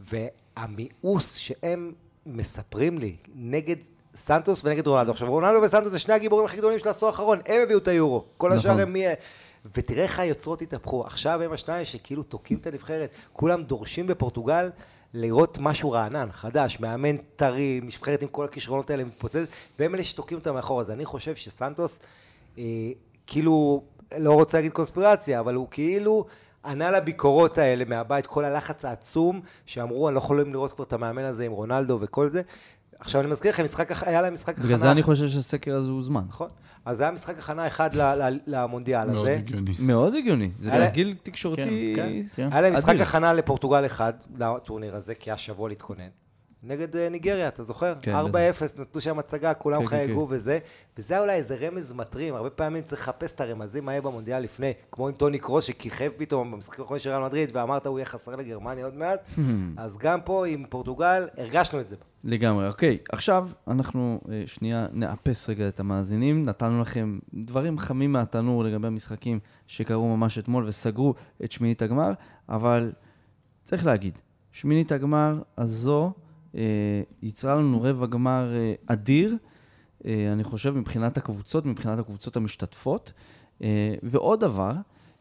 והמיאוס שהם מספרים לי נגד סנטוס ונגד רונלדו. עכשיו, רונלדו וסנטוס זה שני הגיבורים הכי גדולים של העשור האחרון, הם הביאו את היורו. כל השאר נכון. הם מי... ותראה איך היוצרות התהפכו. עכשיו הם השניים שכאילו תוקעים את הנבחרת. כולם דורשים בפורטוגל לראות משהו רענן, חדש, מאמן טרי, נבחרת עם כל הכישרונות האלה מתפוצצת, והם אלה שתוקעים אותם מאחור. אז אני חושב שסנטוס, אה, כאילו, לא רוצה להגיד קונספירציה, אבל הוא כאילו ענה לביקורות האלה מהבית, כל הלחץ העצום, שאמרו, אני לא יכולים לראות כבר את המאמן הזה עם רונלדו וכל זה. עכשיו אני מזכיר לכם, משחק, היה להם משחק הכנה. בגלל זה אני חושב שהסקר הזה הוא זמן. נכון. אז זה היה משחק הכנה אחד ל- ל- למונדיאל מאוד הזה. הגיוני. מאוד הגיוני. זה תרגיל תקשורתי כן, כן. היה להם משחק. הכנה לפורטוגל אחד, לטורניר הזה, כי היה שבוע להתכונן. נגד אה, ניגריה, אתה זוכר? כן, 4-0, נתנו שם הצגה, כולם כן, כן, חייגו כן. וזה, וזה היה אולי איזה רמז מטרים, הרבה פעמים צריך לחפש את הרמזים מה יהיה במונדיאל לפני, כמו עם טוני קרוס שכיכב פתאום במשחק האחרון של ריאל מדריד, ואמרת הוא יהיה חסר לגרמניה עוד מעט, אז גם פה עם פורטוגל, הרגשנו את זה. לגמרי. אוקיי, עכשיו אנחנו אה, שנייה נאפס רגע את המאזינים. נתנו לכם דברים חמים מהתנור לגבי המשחקים שקרו ממש אתמול וסגרו את שמינית הגמר, אבל צריך להגיד, שמינית הגמר הזו אה, יצרה לנו רבע גמר אה, אדיר, אה, אני חושב, מבחינת הקבוצות, מבחינת הקבוצות המשתתפות. ועוד דבר,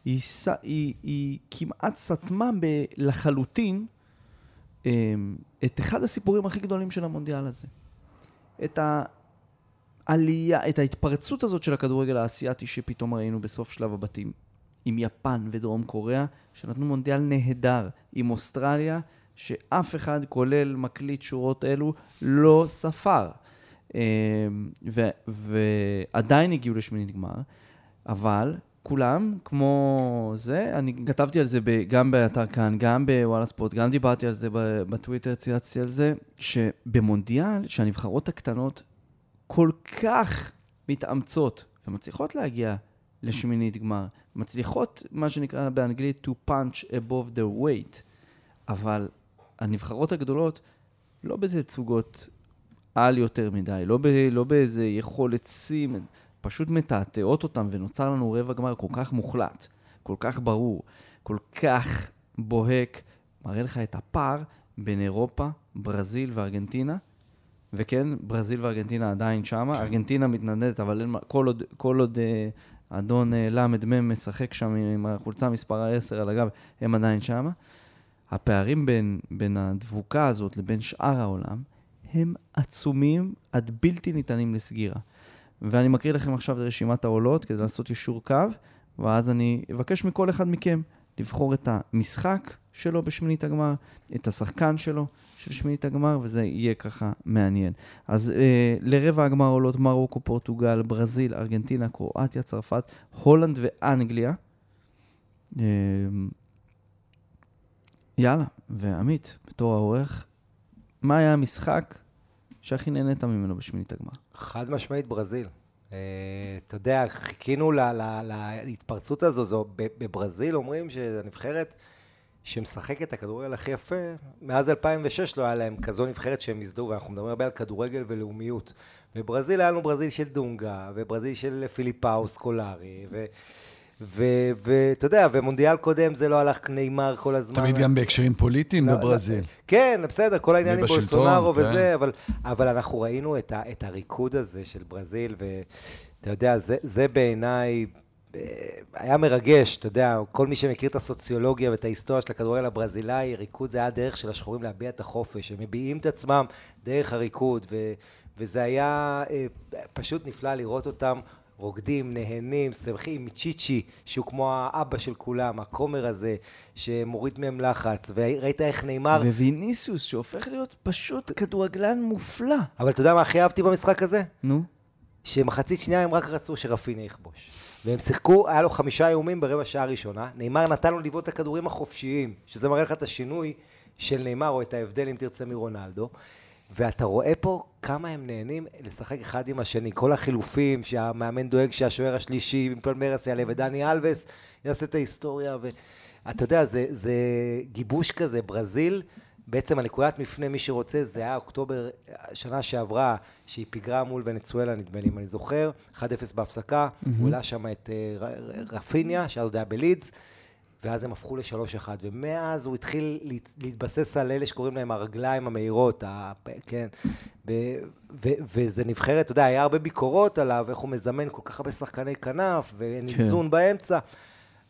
היא, היא, היא כמעט סתמה ב- לחלוטין את אחד הסיפורים הכי גדולים של המונדיאל הזה. את העלייה, את ההתפרצות הזאת של הכדורגל האסייתי שפתאום ראינו בסוף שלב הבתים. עם יפן ודרום קוריאה, שנתנו מונדיאל נהדר. עם אוסטרליה, שאף אחד, כולל מקליט שורות אלו, לא ספר. אמ, ו- ועדיין הגיעו לשמינית גמר, אבל כולם, כמו זה, אני כתבתי על זה גם באתר כאן, גם בוואלה ספורט, גם דיברתי על זה בטוויטר, צייצתי על זה, שבמונדיאל, שהנבחרות הקטנות כל כך מתאמצות ומצליחות להגיע לשמינית גמר, מצליחות, מה שנקרא באנגלית, to punch above their weight, אבל הנבחרות הגדולות לא בתצוגות על יותר מדי, לא, ב, לא באיזה יכולת שיא, פשוט מתעתעות אותם, ונוצר לנו רבע גמר כל כך מוחלט, כל כך ברור, כל כך בוהק, מראה לך את הפער בין אירופה, ברזיל וארגנטינה, וכן, ברזיל וארגנטינה עדיין שמה, ארגנטינה מתנדנדת, אבל אין, כל עוד, כל עוד אה, אדון אה, ל"מ משחק שם עם החולצה מספר 10 על הגב, הם עדיין שמה. הפערים בין, בין הדבוקה הזאת לבין שאר העולם הם עצומים עד בלתי ניתנים לסגירה. ואני מקריא לכם עכשיו את רשימת העולות כדי לעשות יישור קו, ואז אני אבקש מכל אחד מכם לבחור את המשחק שלו בשמינית הגמר, את השחקן שלו של שמינית הגמר, וזה יהיה ככה מעניין. אז אה, לרבע הגמר עולות מרוקו, פורטוגל, ברזיל, ארגנטינה, קרואטיה, צרפת, הולנד ואנגליה. אה, יאללה, ועמית, בתור העורך, מה היה המשחק שהכי נהנית ממנו בשמינית הגמר? חד משמעית ברזיל. אה, אתה יודע, חיכינו להתפרצות הזו, זו, בברזיל אומרים שהנבחרת שמשחקת את הכדורגל הכי יפה, מאז 2006 לא היה להם כזו נבחרת שהם הזדהו, ואנחנו מדברים הרבה על כדורגל ולאומיות. בברזיל היה לנו ברזיל של דונגה, וברזיל של פיליפאוס קולארי, ו... ואתה יודע, ומונדיאל קודם זה לא הלך נאמר כל הזמן. תמיד גם בהקשרים פוליטיים לא, בברזיל. כן, בסדר, כל העניין עם בולסונארו כן. וזה, אבל, אבל אנחנו ראינו את, ה, את הריקוד הזה של ברזיל, ואתה יודע, זה, זה בעיניי אה, היה מרגש, אתה יודע, כל מי שמכיר את הסוציולוגיה ואת ההיסטוריה של הכדורגל הברזילאי, ריקוד זה היה הדרך של השחורים להביע את החופש, הם מביעים את עצמם דרך הריקוד, ו, וזה היה אה, פשוט נפלא לראות אותם. רוקדים, נהנים, שמחים, מצ'יצ'י, שהוא כמו האבא של כולם, הכומר הזה, שמוריד מהם לחץ, וראית איך נאמר... וויניסיוס, שהופך להיות פשוט כדורגלן מופלא. אבל אתה יודע מה הכי אהבתי במשחק הזה? נו. שמחצית שנייה הם רק רצו שרפינה יכבוש. והם שיחקו, היה לו חמישה איומים ברבע שעה ראשונה. נאמר נתן לו לבעוט את הכדורים החופשיים, שזה מראה לך את השינוי של נאמר, או את ההבדל, אם תרצה, מרונלדו. ואתה רואה פה כמה הם נהנים לשחק אחד עם השני. כל החילופים, שהמאמן דואג שהשוער השלישי, עם פלמרס יעלה, ודני אלווס יעשה את ההיסטוריה. ואתה יודע, זה, זה גיבוש כזה. ברזיל, בעצם הנקודת מפנה, מי שרוצה, זה היה אוקטובר שנה שעברה, שהיא פיגרה מול ונצואלה, נדמה לי, אם אני זוכר, 1-0 בהפסקה, mm-hmm. הוא העלה שם את uh, רפיניה, שאז עוד היה בלידס. ואז הם הפכו לשלוש אחד, ומאז הוא התחיל להת, להתבסס על אלה שקוראים להם הרגליים המהירות, ה, כן, ב, ו, וזה נבחרת, אתה יודע, היה הרבה ביקורות עליו, איך הוא מזמן כל כך הרבה שחקני כנף, ואין כן. איזון באמצע,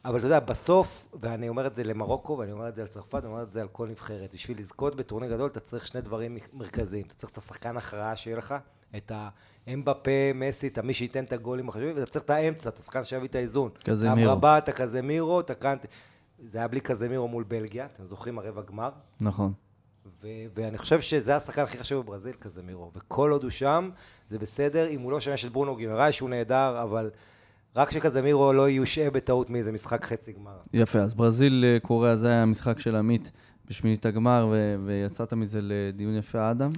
אבל אתה יודע, בסוף, ואני אומר את זה למרוקו, ואני אומר את זה על צרפת, ואני אומר את זה על כל נבחרת, בשביל לזכות בטורניר גדול, אתה צריך שני דברים מרכזיים, אתה צריך את השחקן הכרעה שיהיה לך, את ה... אמבפה, מסי, את מי שייתן את הגולים החשובים, ואתה צריך את האמצע, את השחקן שיביא את האיזון. קזמירו. המרבט, הקזמירו, את הקאנט... זה היה בלי קזמירו מול בלגיה, אתם זוכרים הרבע גמר? נכון. ו- ואני חושב שזה השחקן הכי חשוב בברזיל, קזמירו. וכל עוד הוא שם, זה בסדר, אם הוא לא שמשת את ברונו גימראי, שהוא נהדר, אבל רק שקזמירו לא יושעה בטעות מאיזה משחק חצי גמר. יפה, אז ברזיל אה, קוריאה זה היה המשחק של עמית בשמינית הגמר, ו- ויצאת מזה לדיון יפה, אדם.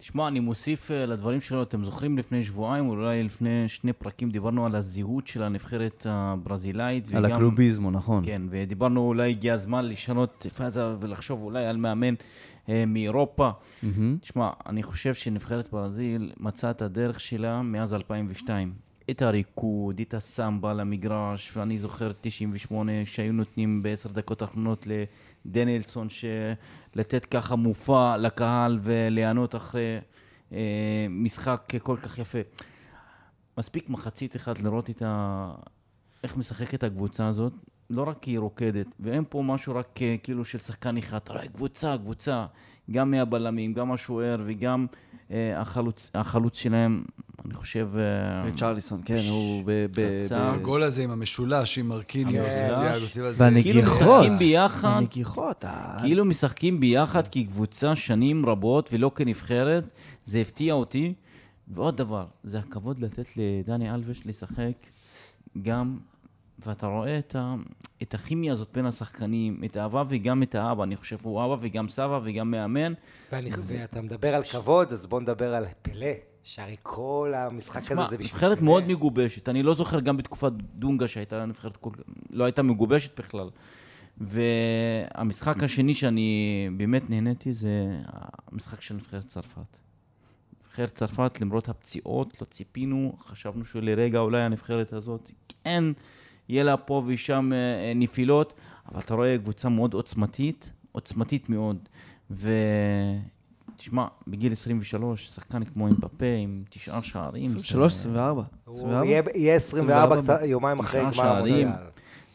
תשמע, אני מוסיף אה, לדברים שלו, אתם זוכרים לפני שבועיים, אולי לפני שני פרקים, דיברנו על הזהות של הנבחרת הברזילאית. על וגם, הקלוביזמו, נכון. כן, ודיברנו אולי הגיע הזמן לשנות פאזה ולחשוב אולי על מאמן אה, מאירופה. מהמם. תשמע, אני חושב שנבחרת ברזיל מצאה את הדרך שלה מאז 2002. את הריקוד, את הסמבה למגרש, ואני זוכר 98 שהיו נותנים בעשר דקות האחרונות לדנילסון לתת ככה מופע לקהל וליהנות אחרי אה, משחק כל כך יפה. מספיק מחצית אחת לראות את ה... איך משחקת הקבוצה הזאת, לא רק כי היא רוקדת, ואין פה משהו רק אה, כאילו של שחקן אחד, אתה רואה קבוצה, קבוצה, גם מהבלמים, גם השוער וגם החלוץ, החלוץ שלהם, אני חושב... אה, ריצ'רליסון, כן, הוא ב... ב- פצצה. ב- הגול הזה עם המשולש, עם מרקיניוס, סילבה, זה- כאילו והנגיחות. משחקים ביחד, הנגיחות. כאילו משחקים ביחד כקבוצה שנים רבות ולא כנבחרת, זה הפתיע אותי. ועוד דבר, זה הכבוד לתת לדני אלבש לשחק גם, ואתה רואה את, ה, את הכימיה הזאת בין השחקנים, את האהבה וגם את האבא. אני חושב הוא אבא וגם סבא וגם מאמן. ואני, ואתה מדבר על כבוד, אז בוא נדבר על פלא, שהרי כל המשחק הזה זה בשביל נבחרת. מאוד מגובשת. אני לא זוכר גם בתקופת דונגה שהייתה נבחרת, כל... לא הייתה מגובשת בכלל. והמשחק השני שאני באמת נהניתי זה המשחק של נבחרת צרפת. נבחרת צרפת, למרות הפציעות, לא ציפינו, חשבנו שלרגע אולי הנבחרת הזאת, כן, יהיה לה פה ושם אה, אה, נפילות, אבל אתה רואה קבוצה מאוד עוצמתית, עוצמתית מאוד. ותשמע, בגיל 23, שחקן כמו אמבפה עם תשעה שערים. זה- 23, 24. הוא 24? יהיה, יהיה 24 24 קצת, יומיים אחרי תשעה גמר שערים.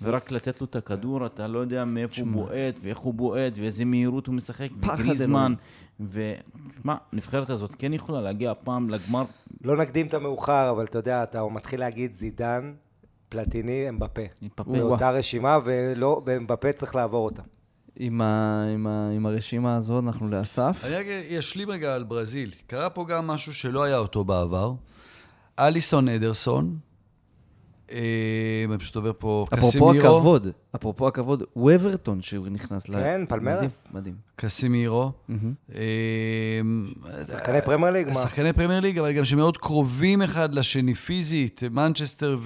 ורק לתת לו את הכדור, אתה לא יודע מאיפה הוא תשמע. בועט, ואיך הוא בועט, ואיזה מהירות הוא משחק, פחד וגריזמן. ותשמע, הנבחרת הזאת כן יכולה להגיע הפעם לגמר. לא נקדים את המאוחר, אבל אתה יודע, אתה מתחיל להגיד זידן, פלטיני, אמבפה. אמבפה. באותה רשימה, ולא, ואמבפה צריך לעבור אותה. עם, ה, עם, ה, עם הרשימה הזאת אנחנו לאסף. אני רק אשלים רגע על ברזיל. קרה פה גם משהו שלא היה אותו בעבר. אליסון, אדרסון, אה, אני פשוט עובר פה, אפרופו קסימירו, הכבוד, אפרופו הכבוד, וווברטון שהוא נכנס ל... כן, פלמייראס. מדהים, מדהים. קסימירו. אה, שחקני פרמייר ליג, מה? שחקני פרמייר ליג, אבל גם שמאוד קרובים אחד לשני פיזית, מנצ'סטר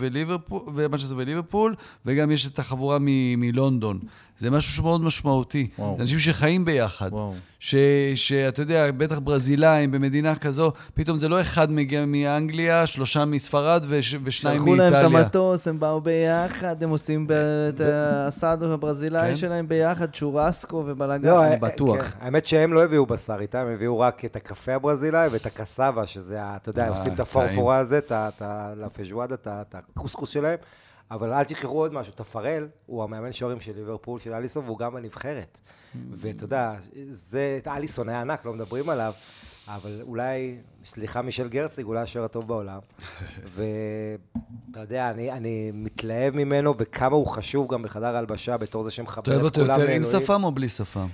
וליברפול, וגם יש את החבורה מ- מלונדון. זה משהו שמאוד משמעותי. וואו. זה אנשים שחיים ביחד. וואו. ש- שאתה יודע, בטח ברזילאים במדינה כזו, פתאום זה לא אחד מגיע מאנגליה, שלושה מספרד וש- ושניים שלחו להם את מאיטליה. המטוס, הם באו ביחד, הם עושים ב- את הסאדו הברזילאי כן. שלהם ביחד, צ'ורסקו ובלאגן, לא, אני אה, בטוח. כן. האמת שהם לא הביאו בשר איתם, הם הביאו רק את הקפה הברזילאי ואת הקסאבה, שזה, אתה יודע, הם אה, עושים את. הפורפורה הזה, את ה- את הקוסקוס שלהם. אבל אל תשכחו עוד משהו, תפרל הוא המאמן שוערים של ליברפול, של אליסון, והוא גם בנבחרת. ואתה יודע, זה, אליסון היה ענק, לא מדברים עליו, אבל אולי, סליחה מישל גרציג, אולי השוער הטוב בעולם. ואתה יודע, אני, אני מתלהב ממנו, וכמה הוא חשוב גם בחדר ההלבשה, בתור זה אתה שמחבר אוהב את אותו כולם יותר עם לאלוהים. שפם או בלי שפם?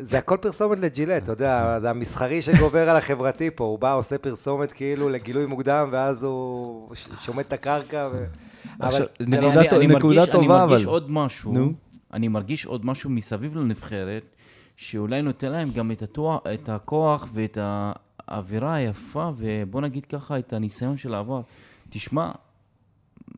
זה הכל פרסומת לג'ילט, אתה יודע, זה המסחרי שגובר על החברתי פה, הוא בא, עושה פרסומת כאילו לגילוי מוקדם, ואז הוא שומט את הקרקע, ו... עכשיו, אבל נקודה זה לא- טוב- אני מרגיש, טובה, אני מרגיש אבל- עוד משהו, נו. אני מרגיש עוד משהו מסביב לנבחרת, שאולי נותן להם גם את, התואר, את הכוח ואת האווירה היפה, ובוא נגיד ככה, את הניסיון של העבר. תשמע,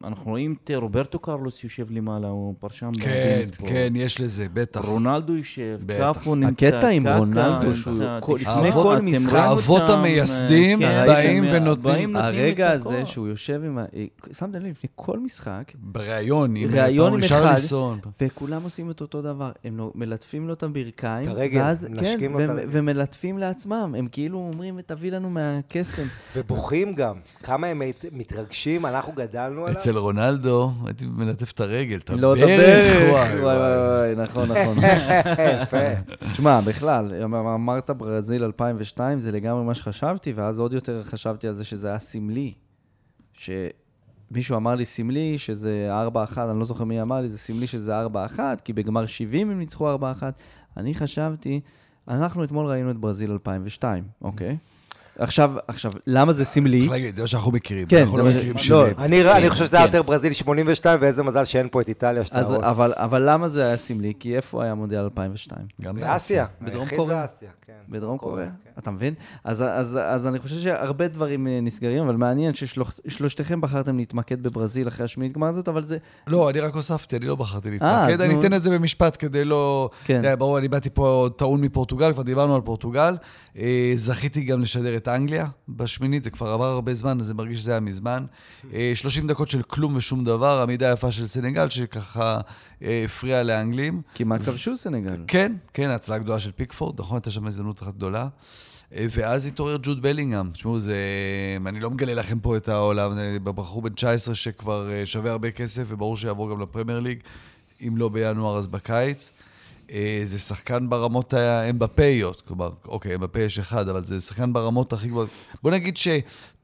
אנחנו רואים את רוברטו קרלוס יושב למעלה, הוא פרשן כן, ב-beIN ספורט. כן, יש לזה, בטח. רונלדו יושב, בטח. קפו נמצא, הקטע עם רונלדו, שהוא לפני כל משחק, האבות המייסדים כן, באים אתם- ונותנים- באים נותנים הרגע. הזה שהוא יושב עם ה... שמתם לב, לפני כל משחק, בריאיון, עם ראיון עם אחד, ליסון. וכולם עושים את אותו דבר. הם לא- מלטפים לו את הברכיים, ואז, כן. ומלטפים לעצמם. הם כאילו אומרים, תביא לנו מהקסם. ובוכים גם, כמה הם מת- מתרגשים, אנחנו גדלנו עליו. אצל רונלדו, הייתי מלטף את הרגל, את לא, את הברך, הברך. וואי, וואי, נכון, נכון. יפה. תשמע, בכלל, אמ- אמרת ברזיל 2002, זה לגמרי מה שחשבתי, ואז עוד יותר חשבתי על זה שזה היה סמלי. שמישהו אמר לי סמלי, שזה 4-1, אני לא זוכר מי אמר לי, זה סמלי שזה 4-1, כי בגמר 70 הם ניצחו 4-1. אני חשבתי, אנחנו אתמול ראינו את ברזיל 2002, אוקיי? עכשיו, עכשיו, למה זה סמלי? צריך להגיד, זה מה שאנחנו מכירים. כן, אנחנו זה לא מה ש- מכירים לא, 70. אני אני חושב שזה היה כן. יותר ברזיל 82, ואיזה מזל שאין פה את איטליה אז, שתהרוס. אבל, אבל למה זה היה סמלי? כי איפה היה מונדיאל 2002? גם באסיה. בדרום היחיד קוריאה. כן. בדרום קוריאה, כן. אתה מבין? אז, אז, אז אני חושב שהרבה דברים אה, נסגרים, אבל מעניין ששלושתכם בחרתם להתמקד בברזיל אחרי השמינית גמר הזאת, אבל זה... לא, אני רק הוספתי, אני לא בחרתי אה, להתמקד, אני. אתן את זה במשפט כדי לא... כן. ברור, אני באתי פה טעון מפורטוגל, כבר דיברנו על פורטוגל. אה, זכיתי גם לשדר את אנגליה בשמינית, זה כבר עבר הרבה זמן, אז זה מרגיש שזה היה מזמן. אה, 30 דקות של כלום ושום דבר, עמידה יפה של סנגל, שככה הפריעה לאנגלים. כמעט כבשו סנגל. כן, כן, הצלה גדולה של פיקפורד, נכון, הייתה שם הזדמנות אחת גדולה. אה, ואז התעורר ג'וד בלינגהם. תשמעו, זה... אני לא מגלה לכם פה את העולם, זה בחור בן 19 שכבר אה, שווה הרבה כסף, וברור שיעבור גם לפרמייר ליג, אם לא בינואר אז בקיץ. אה, זה שחקן ברמות האמבפאיות, כלומר, אוקיי, אמבפה יש אחד, אבל זה שחקן ברמות הכי גבוהות. בוא נגיד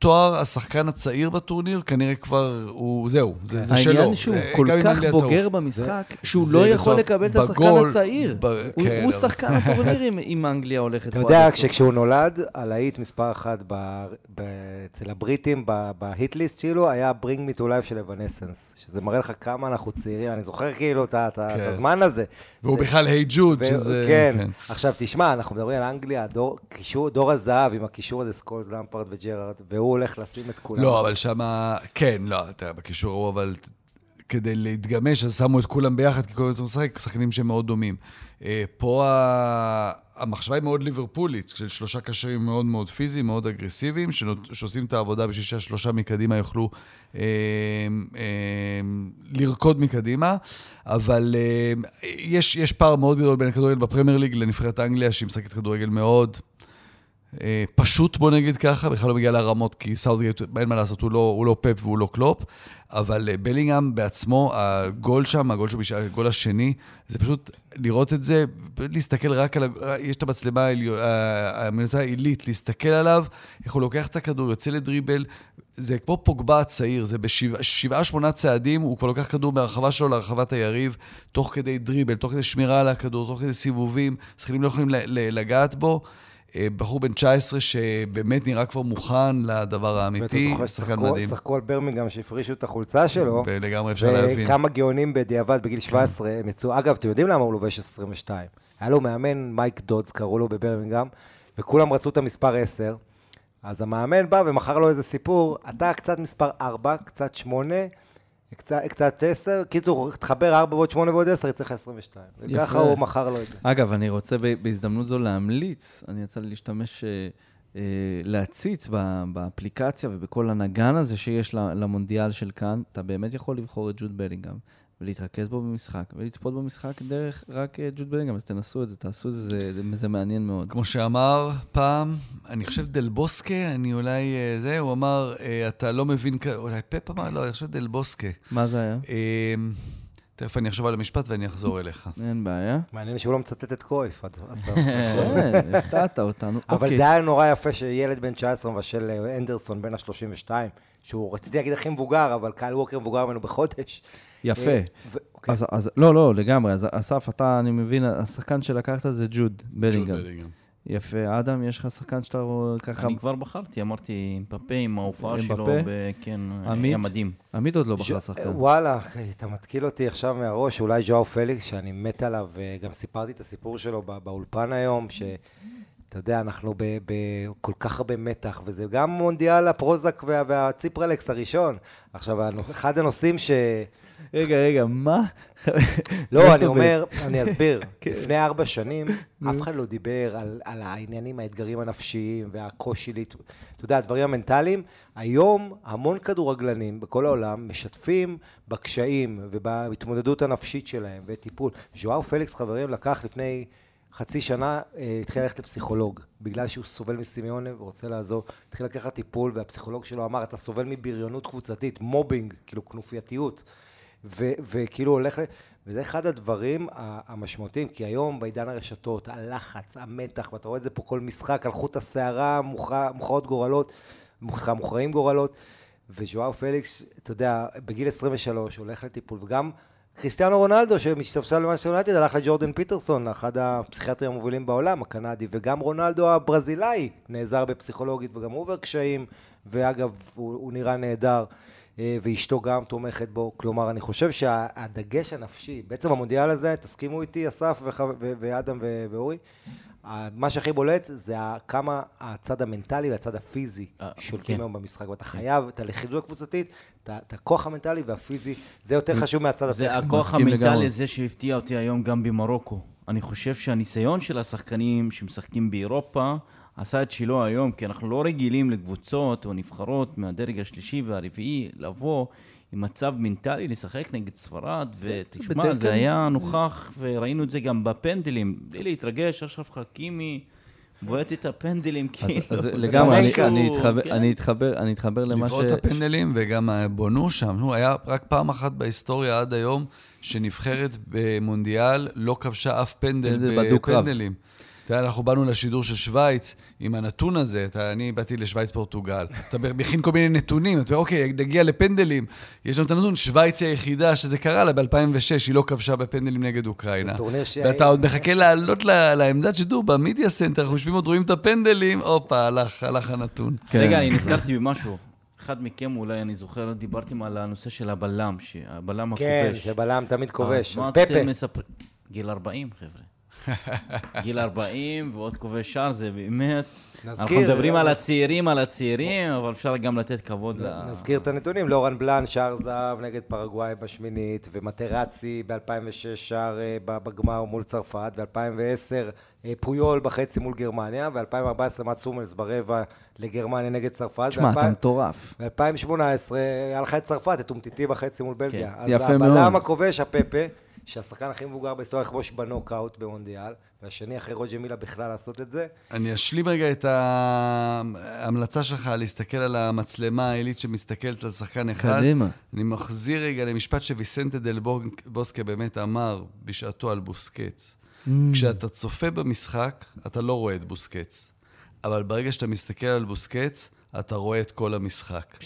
שתואר השחקן הצעיר בטורניר, כנראה כבר הוא, זהו, זה, זה שלו. העניין שהוא אה, כל כך. בוגר במשחק, שהוא זה לא יכול בתור- לקבל את השחקן בגול, הצעיר. ב- הוא- כן, הוא אבל- שחקן הטורניר אם- אם אנגליה הולכת אתה פה יודע, עד הסוף. כשכשהוא נולד, הלהיט מספר אחת ב- ב- אצל הבריטים, ב- בהיט-ליסט שלו, היה Bring Me to Life של אבנסנס, שזה מראה לך כמה אנחנו צעירים, אני זוכר כאילו את כן. הזמן הזה. והוא זה- בכלל היי ג'וד, שזה... כן. עכשיו תשמע, אנחנו מדברים על אנגליה, דור הזהב עם הקישור הזה, סקולס, למפרד וג'רארד, והוא הולך לשים את כולם. לא, אבל שמה... כן, לא, תראה, בקישור ההוא, אבל כדי להתגמש, אז שמו את כולם ביחד, כי כל הזמן משחק, שחקנים שהם מאוד דומים. אה, פה המחשבה היא מאוד ליברפולית, של שלושה קשרים מאוד מאוד פיזיים, מאוד אגרסיביים, שעושים את העבודה בשביל שהשלושה מקדימה יוכלו אה, אה, לרקוד מקדימה, אבל יש, יש פער מאוד גדול בין הכדורגל בפרמייר ליג לנבחרת אנגליה, שהיא משחקת כדורגל מאוד... אה, פשוט, בוא נגיד ככה, בכלל לא מגיע לרמות, כי סאוטגייט, אין מה לעשות, הוא לא, הוא לא פפ והוא לא קלופ, אבל אה, בלינגהם בעצמו, הגול שם, הגול, שהוא, הגול השני, זה פשוט לראות את זה, להסתכל רק על, יש את המצלמה העליו- ה- המנסה העילית, להסתכל עליו, איך הוא לוקח את הכדור, יוצא לדריבל, זה כמו פוגבה הצעיר, זה בשבעה, שמונה צעדים, הוא כבר לוקח כדור מהרחבה שלו לרחבת היריב, תוך כדי דריבל, תוך כדי שמירה על הכדור, תוך כדי סיבובים, שחקנים לא יכולים לגעת בו. אה, בחור בן 19 שבאמת נראה כבר מוכן לדבר האמיתי, שחקן מדהים. צחקו על ברמינגהם שהפרישו את החולצה שלו. ולגמרי אפשר להבין. וכמה גאונים בדיעבד בגיל 17 הם יצאו. אגב, אתם יודעים למה הוא לובש 22? היה לו מאמן, מייק דודס, קראו לו בברמינגהם, וכולם רצו את המספר 10. אז המאמן בא ומכר לו איזה סיפור, אתה קצת מספר 4, קצת 8, קצת, קצת 10, קיצור, תחבר 4 ועוד 8 ועוד 10, יצא לך 22. יפה. וככה הוא מכר לו את זה. אגב, אני רוצה בהזדמנות זו להמליץ, אני יצא לי להשתמש, אה, אה, להציץ באפליקציה ובכל הנגן הזה שיש למונדיאל של כאן, אתה באמת יכול לבחור את ג'וד בלינגהם ולהתרכז בו במשחק, ולצפות במשחק דרך רק אה, ג'וד בלינגהם, אז תנסו את זה, תעשו את זה, זה, זה, מעניין מאוד. כמו שאמר פעם, אני חושב דל בוסקה, אני אולי... אה, זה, הוא אמר, אה, אתה לא מבין... אולי פפ אמר? לא, אני חושב דל בוסקה. מה זה היה? אה, תכף אני אחשוב על המשפט ואני אחזור אליך. אין בעיה. מעניין שהוא לא מצטט את קרויף. עד- הסוף. כן, הפתעת אותנו. אבל אוקיי. זה היה נורא יפה שילד בן 19 מבשל אה, אנדרסון בן ה-32, שהוא רציתי להגיד הכי מבוגר, אבל קהל ווקר מבוגר ממנו בחודש. יפה. אה, ו- אוקיי. אז, אז, לא, לא, לגמרי. אז אסף, אתה, אני מבין, השחקן שלקחת זה ג'וד בלינגהם. יפה. אדם, יש לך שחקן שאתה רואה ככה... אני כבר בחרתי, אמרתי, אמפפה עם ההופעה? שלו, ב- כן, עמית? היה מדהים. עמית עוד לא בחר ז'- שחקן. וואלה, אתה מתקיל אותי עכשיו מהראש, אולי ז'ואר פליקס, שאני מת עליו, וגם סיפרתי את הסיפור שלו בא- באולפן היום, ש... אתה יודע, אנחנו בכל כך הרבה מתח, וזה גם מונדיאל הפרוזק וה- והציפרלקס הראשון. עכשיו, אחד הנושאים ש... רגע, רגע, מה? לא, אני? אומר, אני אסביר. כן. לפני ארבע שנים, אף אחד לא דיבר על, על העניינים, האתגרים הנפשיים והקושי, אתה יודע, הדברים המנטליים. היום המון כדורגלנים בכל העולם משתפים בקשיים ובהתמודדות הנפשית שלהם וטיפול. ז'ואו פליקס, חברים, לקח לפני חצי שנה, אה, התחיל ללכת לפסיכולוג, בגלל שהוא סובל מסימאונה ורוצה לעזור. התחיל לקחת טיפול, והפסיכולוג שלו אמר, אתה סובל מבריונות קבוצתית, mobbing, כאילו כנופייתיות. ו- וכאילו הולך, ל- וזה אחד הדברים המשמעותיים, כי היום בעידן הרשתות, הלחץ, המתח, ואתה רואה את זה פה כל משחק, על חוט מוכרע- מוכרעות גורלות, מוכרע- מוכרעים גורלות, וז'ואו פליקס, אתה יודע, בגיל 23 הולך לטיפול, וגם כריסטיאנו רונלדו, שמשתפשל למאנסטר יונייטד, הלך לג'ורדן פיטרסון, אחד הפסיכיאטרים המובילים בעולם, הקנדי, וגם רונלדו הברזילאי נעזר בפסיכולוגית, וגם הוא עובר קשיים, ואגב, הוא, הוא נראה נהדר. אה, ואשתו גם תומכת בו. כלומר, אני חושב שהדגש הנפשי, בעצם המונדיאל הזה, תסכימו איתי, אסף וח- ו- ואדם ו- ואורי, מה שהכי בולט זה כמה הצד המנטלי והצד הפיזי אה, שולטים כן. היום במשחק, ואתה חייב את הלכידות הקבוצתית, את הכוח המנטלי והפיזי, זה יותר חשוב מהצד זה הטכני. הכוח המנטלי. הזה שהפתיע אותי היום גם במרוקו. אני חושב שהניסיון של השחקנים שמשחקים באירופה עשה את שלו היום, כי אנחנו לא רגילים לקבוצות או נבחרות מהדרג השלישי והרביעי לבוא עם מצב מנטלי לשחק נגד ספרד, ותשמע, בדרך זה היה נוכח, וראינו את זה גם בפנדלים. בלי להתרגש, אשרף חכימי בועט את הפנדלים, כאילו. אז לגמרי, אני, אתחבר, כן. אני, אתחבר, למה ש... לבעוט את הפנדלים וגם בונו שם. נו, היה רק פעם אחת בהיסטוריה עד היום שנבחרת במונדיאל לא כבשה אף פנדל. בפנדלים. אתה יודע, אנחנו באנו לשידור של שווייץ עם הנתון הזה, אתה, אני באתי לשווייץ פורטוגל, אתה מכין כל מיני נתונים, אתה אומר, אוקיי, נגיע לפנדלים, יש לנו את הנתון, שווייץ היא היחידה שזה קרה לה ב-2006, היא לא כבשה בפנדלים נגד אוקראינה. ואתה עוד מחכה לעלות לעמדת שידור ב media center, אנחנו יושבים עוד רואים את הפנדלים, הופה, הלך, הלך הנתון. כן. רגע, אני נזכרתי במשהו. אחד מכם אולי, אני זוכר, דיברתם על הנושא של הבלם, שהבלם כן, הכובש. שבלם תמיד כובש. אז מה. אתם מספרים? גיל 40, חבר'ה. גיל 40 ועוד כובש שער, זה באמת... אנחנו נזכיר, מדברים אה, על הצעירים, על הצעירים, אבל אפשר גם לתת כבוד ל... נזכיר את הנתונים, לורן בלאן, שער זהב נגד פרגוואי בשמינית, ומטרצי ב-2006 שער אה, בגמר מול צרפת, ב-2010 פויול בחצי מול גרמניה, ב-2014 מאץ הומלס ברבע לגרמניה נגד צרפת. תשמע, אתה מטורף. ב-2018 היה לך את צרפת, את אומטיטי בחצי מול בלגיה. כן. אז יפה הבלם מאוד. הכובש, הפפה, שהשחקן הכי מבוגר בהיסטוריה לכבוש בנוקאוט במונדיאל, והשני אחרי רוג'ה מילה בכלל לעשות את זה. אני אשלים רגע את ההמלצה שלך להסתכל על המצלמה העילית שמסתכלת על שחקן אחד. קדימה. אני מחזיר רגע למשפט שוויסנטה דל בוסקה באמת אמר בשעתו על בוסקץ. Mm. כשאתה צופה במשחק, אתה לא רואה את בוסקץ. אבל ברגע שאתה מסתכל על בוסקץ, אתה רואה את כל המשחק.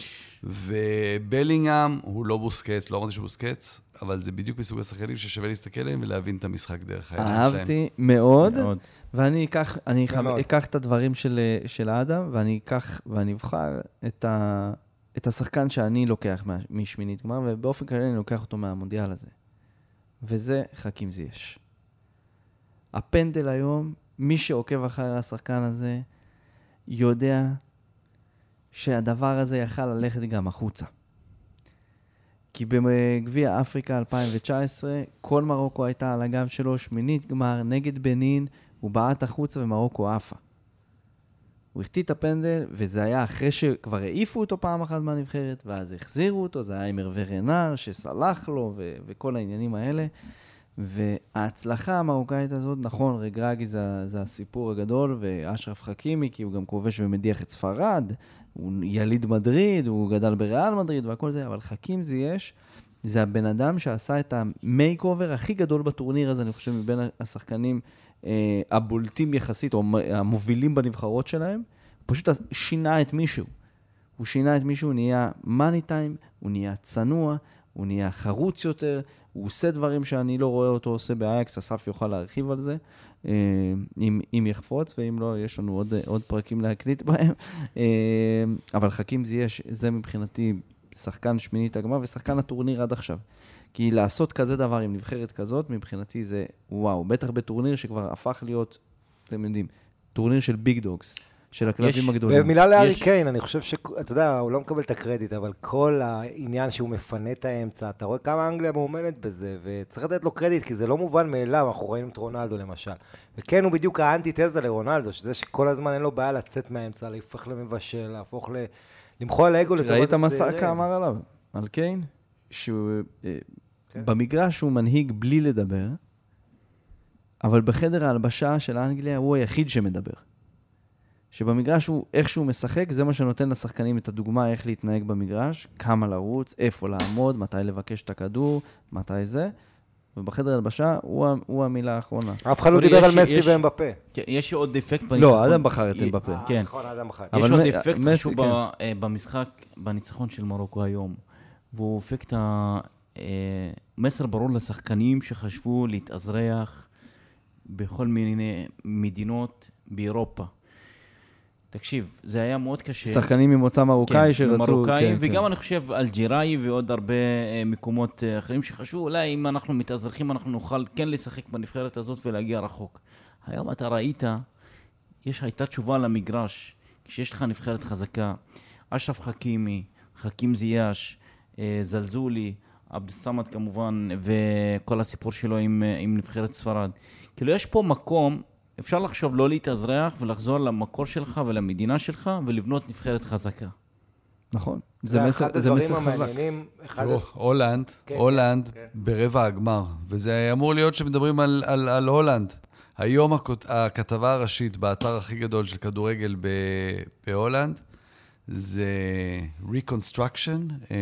ובלינגהם הוא לא בוסקץ, לא אמרתי שהוא בוסקץ, אבל זה בדיוק מסוג השחקנים ששווה להסתכל עליהם ולהבין את המשחק דרך העיניים שלהם. אהבתי מאוד, מאוד. ואני אקח, אני חב- מאוד. אקח את הדברים של, של אדם, ואני אקח ואני אבחר את, ה, את השחקן שאני לוקח מה- משמינית גמר, ובאופן כללי אני לוקח אותו מהמונדיאל הזה. וזה חכים זייש. הפנדל היום, מי שעוקב אחרי השחקן הזה, יודע שהדבר הזה יכל ללכת גם החוצה. כי בגביע אפריקה 2019, כל מרוקו הייתה על הגב שלו, שמינית גמר נגד בנין, הוא בעט החוצה ומרוקו עפה. הוא החטיא את הפנדל, וזה היה אחרי שכבר העיפו אותו פעם אחת מהנבחרת, ואז החזירו אותו, זה היה עם הרווה רנר, שסלח לו, ו- וכל העניינים האלה. וההצלחה המרוקאית הזאת, נכון, רגראגי זה, זה הסיפור הגדול, ואשרף חכימי, כי הוא גם כובש ומדיח את ספרד, הוא יליד מדריד, הוא גדל בריאל מדריד והכל זה, אבל חכים זיאש, זה הבן אדם שעשה את ה makeover הכי גדול בטורניר הזה, אני חושב, מבין השחקנים אה, הבולטים יחסית, או המובילים בנבחרות שלהם, פשוט שינה את מישהו. הוא שינה את מישהו, הוא נהיה money time, הוא נהיה צנוע, הוא נהיה חרוץ יותר, הוא עושה דברים שאני לא רואה אותו עושה באייאקס, אסף יוכל להרחיב על זה, אם, אם יחפוץ, ואם לא, יש לנו עוד, עוד פרקים להקליט בהם. אה, אבל חכים זיאש, זה מבחינתי שחקן שמינית הגמר ושחקן הטורניר עד עכשיו. כי לעשות כזה דבר עם נבחרת כזאת, מבחינתי זה וואו, בטח בטורניר שכבר הפך להיות, אתם יודעים, טורניר של big dogs, של הכלבים ומילה הגדולים. לארי יש- קיין, אני חושב שאתה יודע, הוא לא מקבל את הקרדיט, אבל כל העניין שהוא מפנה את האמצע, אתה רואה כמה אנגליה מאומנת בזה, וצריך לתת לו קרדיט, כי זה לא מובן מאליו, אנחנו רואים את רונלדו למשל. וכן, הוא בדיוק האנטיתזה לרונלדו, שזה שכל הזמן אין לו בעיה לצאת מהאמצע, להפוך למבשל, להפוך ל... למחול על האגו לטובת ראית מה הצעירים. סאקה אמר עליו? על קיין? שהוא... אה, כן. במגרש הוא מנהיג בלי לדבר, אבל בחדר ההלבשה של אנגליה הוא היחיד שמדבר. שבמגרש הוא, איך שהוא משחק, זה מה שנותן לשחקנים את הדוגמה איך להתנהג במגרש, כמה לרוץ, איפה לעמוד, מתי לבקש את הכדור, מתי זה, ובחדר ההלבשה הוא, הוא המילה האחרונה. אף אחד לא דיבר על מסי ואמבפה. כן, יש עוד אפקט בניצחון. לא, אדם בחר את אמבפה. אה, כן. נכון, אדם בחר. יש עוד מסי, חשוב כן. אה, במשחק, בניצחון של מרוקו היום, והוא אפקט המסר ברור לשחקנים שחשבו להתאזרח בכל מיני מדינות באירופה. תקשיב, זה היה מאוד קשה. שחקנים ממוצא מרוקאי כן, שרצו... מרוקאים, כן, וגם כן. אני חושב אלג'יראי ועוד הרבה אה, מקומות אה, אחרים שחשבו, אולי אם אנחנו מתאזרחים אנחנו נוכל כן לשחק בנבחרת הזאת ולהגיע רחוק. היום אתה ראית, יש, הייתה תשובה למגרש, כשיש לך נבחרת חזקה, אשרף חכימי, חכים זיאש, אה, זלזולי, עבד סמד כמובן, וכל הסיפור שלו עם, עם נבחרת ספרד. כאילו יש פה מקום, אפשר לחשוב לא להתאזרח ולחזור למקור שלך ולמדינה שלך ולבנות נבחרת חזקה. נכון. זה מסר, אחד זה הדברים מסר חזק. המעניינים, אחד תראו, הולנד, כן, הולנד כן, כן. ברבע הגמר, וזה אמור להיות שמדברים על, על, על הולנד. היום הכתבה הראשית באתר הכי גדול של כדורגל ב- בהולנד זה Reconstruction. אה,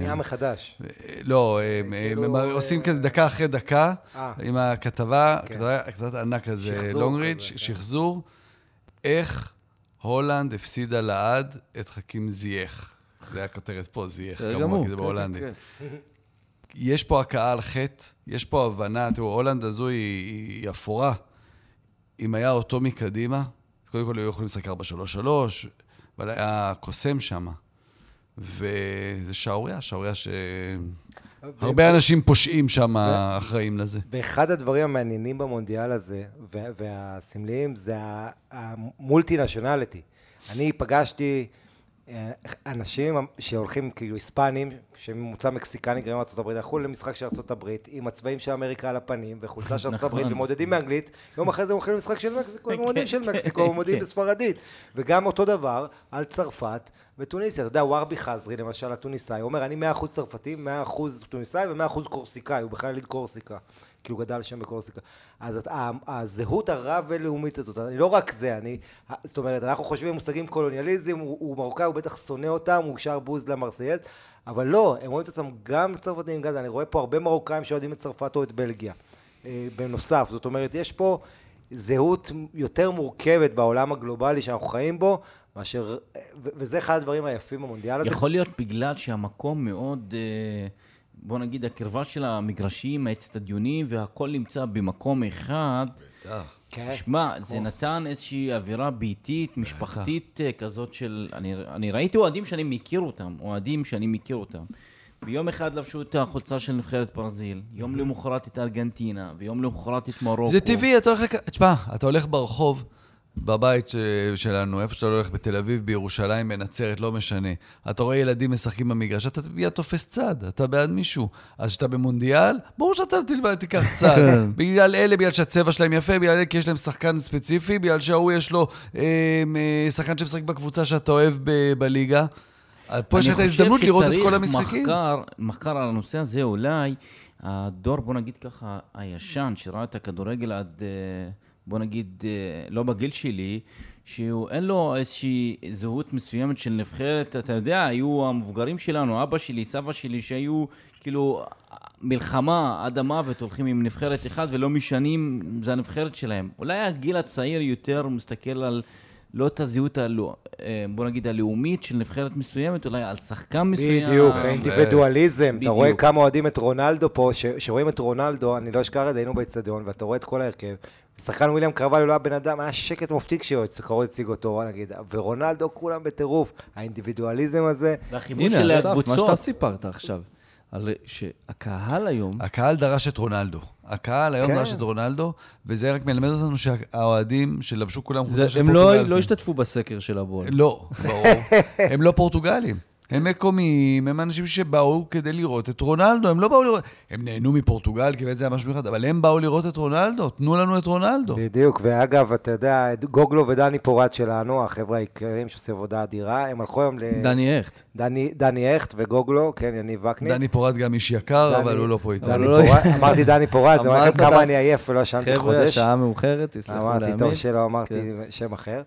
נהיה מחדש. לא, הם, כאילו, הם אה, עושים כזה דקה אחרי דקה, אה. עם הכתבה, כן. כתבה כתבת ענק כזה, שחזור לונגריץ', כן. שחזור, איך הולנד הפסידה לעד את חכים זייח. זה הכותרת פה, זייח, כמובן. כי זה כן, בהולנדית. יש פה הכאה על חטא, יש פה הבנה, תראו, הולנד הזו היא, היא אפורה. אם היה אותו מקדימה, קודם כל היו יכולים לשחק 4-3-3, אבל היה קוסם שם. וזה שערוריה, שערוריה שהרבה אנשים פושעים שם אחראים לזה. ואחד הדברים המעניינים במונדיאל הזה, וה- והסמליים, זה ה- המולטי נשיונליטי. אני פגשתי אנשים שהולכים, כאילו היספנים, שממוצע מקסיקני גרים מארה"ב, הלכו למשחק של ארה"ב עם הצבעים של אמריקה על הפנים וחולצה של ארה"ב נכון. ומודדים באנגלית, יום אחרי זה הם הולכים למשחק של מקסיקו, הם מודדים של מקסיקו, כן. ומודדים בספרדית. וגם אותו דבר על צרפת וטוניסיה. אתה יודע, ווארבי חזרי, למשל, התוניסאי, הוא אומר, אני 100% צרפתי, 100% טוניסאי ו-100% קורסיקאי, הוא בכלל יליד קורסיקה. כי הוא גדל שם בקורסיקה. אז את- הזהות הרב-לאומית הזאת, אני לא רק זה, אני, זאת אומרת, אנחנו חושבים במושגים קולוניאליזם, הוא, הוא מרוקאי, הוא בטח שונא אותם, הוא שר בוז למרסייז, אבל לא, הם רואים את עצמם גם צרפתים, גם זה, אני רואה פה הרבה מרוקאים שאוהדים את צרפת או את בלגיה, אה, בנוסף, זאת אומרת, יש פה זהות יותר מורכבת בעולם הגלובלי שאנחנו חיים בו, מאשר, וזה אחד הדברים היפים במונדיאל הזה. יכול להיות בגלל שהמקום מאוד, אה, בוא נגיד, הקרבה של המגרשים, האצטדיונים, והכל נמצא במקום אחד. בטח. כן. שמע, זה נתן איזושהי אווירה ביתית, משפחתית אה, כזאת של... אני, אני ראיתי אוהדים שאני מכיר אותם, אוהדים שאני מכיר אותם. ביום אחד לבשו את החולצה של נבחרת ברזיל, יום למחרת את ארגנטינה, ויום למחרת את מרוקו. זה טבעי, אתה הולך. תשמע, אתה הולך ברחוב, בבית ש- שלנו, איפה שאתה לא הולך, בתל אביב, בירושלים, בנצרת, לא משנה. אתה רואה ילדים משחקים במגרש, אתה מיד תופס צד, אתה בעד מישהו. אז כשאתה במונדיאל, ברור שאתה תלמד, תיקח צד. בגלל אלה, בגלל שהצבע שלהם יפה, בגלל אלה כי יש להם שחקן ספציפי, בגלל שההוא יש לו אה, אה, שחקן שמשחק בקבוצה שאתה אוהב ב- בליגה. פה יש לך את ההזדמנות לראות את כל המשחקים. אני חושב שצריך מחקר, מחקר על הנושא הזה, אולי הדור, בוא נגיד ככה, הישן, שראה את הכדורגל עד, אה, בוא נגיד, אה, לא בגיל שלי, שאין לו איזושהי זהות מסוימת של נבחרת, אתה יודע, היו המבוגרים שלנו, אבא שלי, סבא שלי, שהיו כאילו מלחמה עד המוות, הולכים עם נבחרת אחת ולא משנים, זה הנבחרת שלהם. אולי הגיל הצעיר יותר מסתכל על... לא את הזהות, הלא, אה, בוא נגיד, הלאומית של נבחרת מסוימת, אולי על שחקן מסוים. בדיוק, בהחלט. האינדיבידואליזם. אתה בדיוק. רואה כמה אוהדים את רונלדו פה, שרואים את רונלדו, אני לא אשכח את זה, היינו באצטדיון, ואתה רואה את כל ההרכב. שחקן וויליאם קרווליו לא היה בן אדם, היה שקט מופתי כשקרוב הציג אותו, נגיד. ורונלדו כולם בטירוף. האינדיבידואליזם הזה, והחיבור של הנה, אסף, מה הקבוצות. שאתה סיפרת עכשיו, על שהקהל היום, הקהל דרש את רונלדו. הקהל היום כן. דרש את רונלדו, וזה רק מלמד אותנו שהאוהדים שלבשו כולם זה- חולצה של הם פורטוגל... לא לא השתתפו בסקר של הבועל. לא, ברור. הם לא פורטוגלים. הם מקומיים, הם אנשים שבאו כדי לראות את רונלדו, הם לא באו לראות... הם נהנו מפורטוגל, כי באמת זה היה משהו מיוחד, אבל הם באו לראות את רונלדו, תנו לנו את רונלדו. בדיוק, ואגב, אתה יודע, את גוגלו ודני פורט שלנו, החבר'ה היקרים שעושים עבודה אדירה, הם הלכו היום ל... דני הכט. דני, דני הכט וגוגלו, כן, יניב וקנין. דני פורט גם איש יקר, דני- אבל הוא לא פה איתנו. לא- פורט, אמרתי דני פורט, זה אומר כמה אני עייף ולא ישנתי חבר'ה, חודש. השעה מאוחרת, תסלחו אמרתי, לעמי. טוב שלא אמרתי שם אחר.